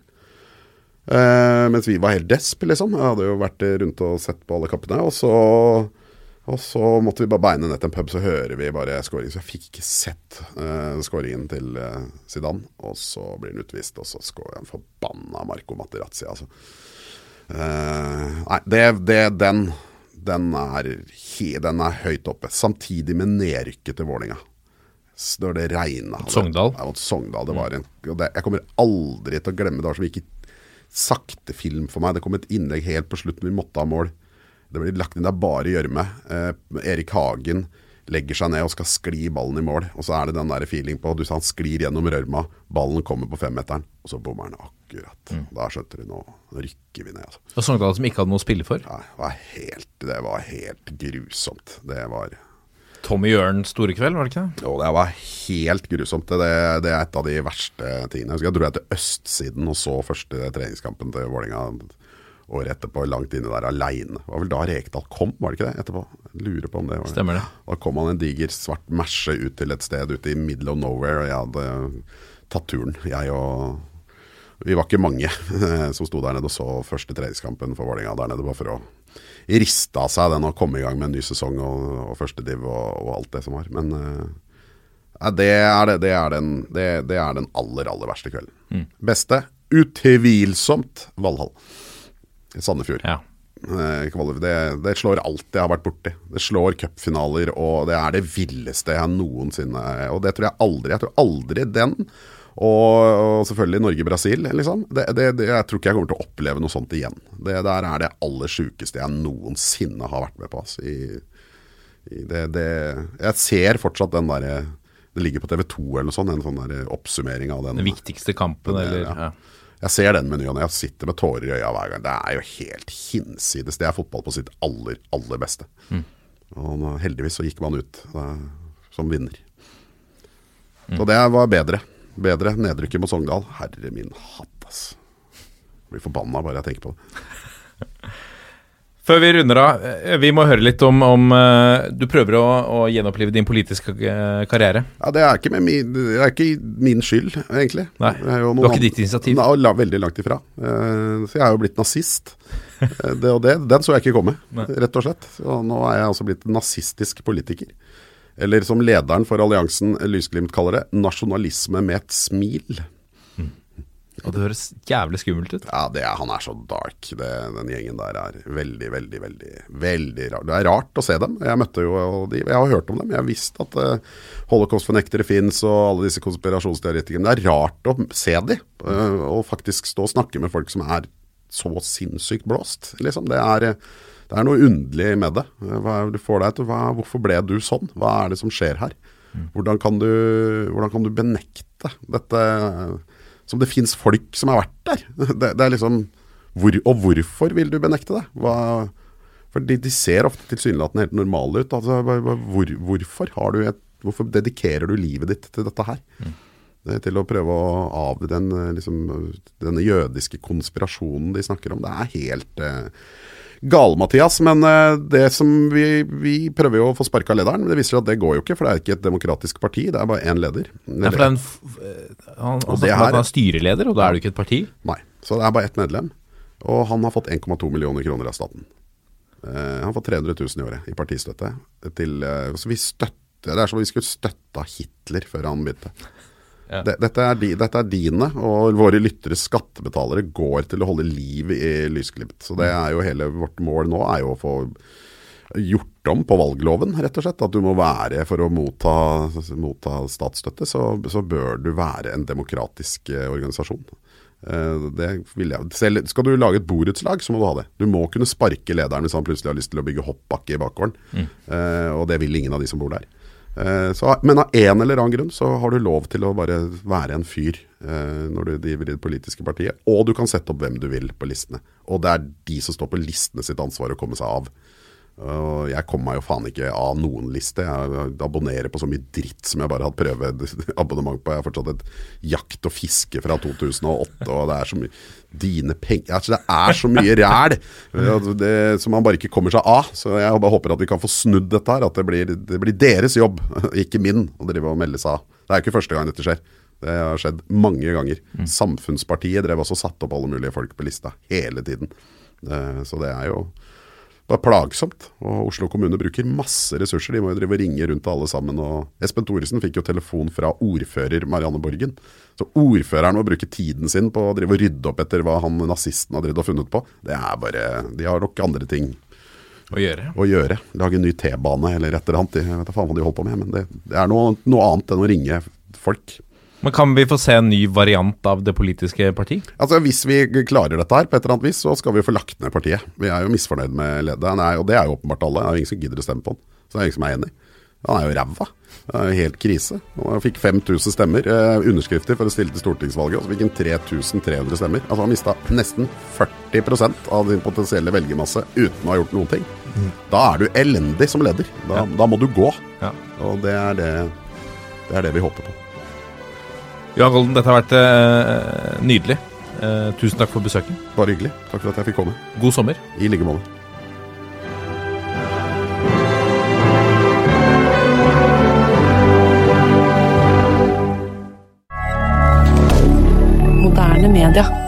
Eh, mens vi var helt desp, liksom. Jeg hadde jo vært eh, rundt og sett på alle kappene. Og så, og så måtte vi bare beine ned til en pub, så hører vi bare scoring. Så jeg fikk ikke sett uh, scoringen til uh, Zidane. Og så blir han utvist, og så scorer han forbanna Marco Materazzi, altså. Eh, nei, det, det, den, den, er, den er høyt oppe. Samtidig med nedrykket til Vålinga. Når det regna. Sogndal? Ja, mot Sogndal. Det var en, og det, jeg kommer aldri til å glemme det. var som gikk i sakte film for meg. Det kom et innlegg helt på slutten. Vi måtte ha mål. Det ble lagt inn der bare gjørme. Eh, Erik Hagen legger seg ned og skal skli ballen i mål. Og så er det den der feeling på du sa Han sklir gjennom rørma, ballen kommer på femmeteren, og så bommer han akkurat. Da skjønte du nå nå rykker vi ned. Altså. Og Sogndal som ikke hadde noe å spille for. Nei, det, var helt, det var helt grusomt. Det var Tommy Jørn store kveld, var det ikke det? Jo, det var helt grusomt. Det, det er et av de verste tingene. Jeg husker jeg dro jeg til østsiden og så første treningskampen til Vålinga året etterpå, langt inne der aleine. Det var vel da Rekdal kom, var det ikke det? Etterpå. Lurer på om det var Stemmer det. Da kom han en diger svart merse ut til et sted ute i middle of nowhere, og jeg hadde tatt turen. Jeg og Vi var ikke mange som sto der nede og så første treningskampen for Vålerenga der nede, bare for å riste av seg den og komme i gang med en ny sesong og, og første div og, og alt det som var. Men eh, det er, det, det, er den, det, er den aller, aller verste kvelden. Beste? Utvilsomt Valhall. Sandefjord. Ja. Eh, Det, det slår alt jeg har vært borti. Det slår cupfinaler, og det er det villeste jeg noensinne Og det tror jeg aldri. Jeg tror aldri den, og, og selvfølgelig Norge-Brasil, liksom. Det, det, jeg tror ikke jeg kommer til å oppleve noe sånt igjen. Det der er det aller sjukeste jeg noensinne har vært med på. Altså, i, i det, det, jeg ser fortsatt den derre Det ligger på TV2 eller noe sånt, en sånn der oppsummering av den. Den viktigste kampen, Det- eller ja. Jeg ser den menyen, og jeg sitter med tårer i øya hver gang. Det er jo helt hinsides. Det er fotball på sitt aller, aller beste. Og heldigvis så gikk man ut eh, som vinner. Så det var bedre. Bedre nedrykket mot Sogndal. Herre min hatt, ass. Jeg blir forbanna bare jeg tenker på det. Før vi runder av, eh, vi må høre litt om, om eh, Du prøver å, å gjenopplive din politiske eh, karriere. Ja, Det er ikke, med min, det er ikke min skyld, egentlig. Nei, Det var ikke andre- ditt initiativ. Nei, veldig langt ifra. Så jeg er jo blitt nazist. Det og det, den så jeg ikke komme, rett og slett. Og nå er jeg altså blitt nazistisk politiker. Eller som lederen for alliansen Lysglimt kaller det, nasjonalisme med et smil. Og det høres jævlig skummelt ut. Ja, det er, han er så dark. Det, den gjengen der er veldig, veldig, veldig veldig rar. Det er rart å se dem. Jeg møtte jo de, jeg har hørt om dem. Jeg har visst at uh, holocaustfornektere fins og alle disse konspirasjonsteoretikerne. Det er rart å se de, uh, og faktisk stå og snakke med folk som er så sinnssykt blåst. Liksom. Det er, eh, det er noe underlig med det. Eh, Hva, du får deg til, hva, hvorfor ble du sånn? Hva er det som skjer her? Hvordan kan du, hvordan kan du benekte dette som det fins folk som har vært der? Det, det er liksom hvor, Og hvorfor vil du benekte det? Hva, for de, de ser ofte tilsynelatende helt normale ut. Altså, hvor, hvorfor, har du et, hvorfor dedikerer du livet ditt til dette her? Mm. til å prøve å av den, eh, liksom, denne jødiske konspirasjonen de snakker om. Det er helt eh, gal-Mathias. Men eh, det som vi, vi prøver jo å få sparka lederen, men det viser seg at det går jo ikke. For det er ikke et demokratisk parti, det er bare én leder. Ja, for det er en, eh, han, Og det her- er styreleder, og da er du ikke et parti. Nei. Så det er bare ett medlem. Og han har fått 1,2 millioner kroner av staten. Uh, han får 300 000 i året i partistøtte. Til, uh, så vi støtter, Det er som om vi skulle støtta Hitler før han begynte. Ja. Dette, er dette er dine, og våre lyttere skattebetalere går til å holde liv i Lysglimt. Så det er jo hele vårt mål nå, er jo å få gjort om på valgloven, rett og slett. At du må være, for å motta, motta statsstøtte, så, så bør du være en demokratisk eh, organisasjon. Eh, det vil jeg. Selv, skal du lage et borettslag, så må du ha det. Du må kunne sparke lederen hvis han plutselig har lyst til å bygge hoppbakke i bakgården. Mm. og det vil ingen av de som bor der. Eh, så, men av en eller annen grunn så har du lov til å bare være en fyr eh, når du driver i det politiske partiet. Og du kan sette opp hvem du vil på listene. Og det er de som står på listene sitt ansvar å komme seg av. Og jeg kommer meg jo faen ikke av noen liste. Jeg abonnerer på så mye dritt som jeg bare har hatt prøveabonnement på. Jeg har fortsatt et jakt og fiske fra 2008, og det er så mye Dine penger altså Det er så mye ræl eh, som man bare ikke kommer seg av. Så jeg bare håper at vi kan få snudd dette her. At det blir, det blir deres jobb, ikke min, å drive og melde seg av. Det er jo ikke første gang dette skjer. Det har skjedd mange ganger. Samfunnspartiet drev også og satte opp alle mulige folk på lista hele tiden. Eh, Så det er jo det er plagsomt. Og Oslo kommune bruker masse ressurser. De må jo drive og ringe rundt til alle sammen. Og Espen Thoresen fikk jo telefon fra ordfører Marianne Borgen. Så ordføreren må bruke tiden sin på å drive og rydde opp etter hva han nazisten har drevet og funnet på. Det er bare De har nok andre ting Å gjøre. å gjøre. Lage en ny T-bane eller et eller annet. Jeg vet da faen hva de holder på med, men det, det er noe, noe annet enn å ringe folk. Men kan vi få se en ny variant av det politiske parti? Altså Hvis vi klarer dette her på et eller annet vis, så skal vi få lagt ned partiet. Vi er jo misfornøyd med lederen, og det er jo åpenbart alle. Det er jo ingen som gidder å stemme på han. Så det er ingen som er enig. Han er jo ræva. Det er jo helt krise. Han fikk 5000 stemmer, eh, underskrifter for å stille til stortingsvalget, og så fikk han 3300 stemmer. Altså Han mista nesten 40% av din potensielle velgermasse uten å ha gjort noen ting. Da er du elendig som leder. Da, da må du gå. Ja. Og det er det, det er det vi håper på. Johan Golden, dette har vært eh, nydelig. Eh, tusen takk for besøket. Bare hyggelig. Takk for at jeg fikk komme. God sommer. I like måte. D'accord.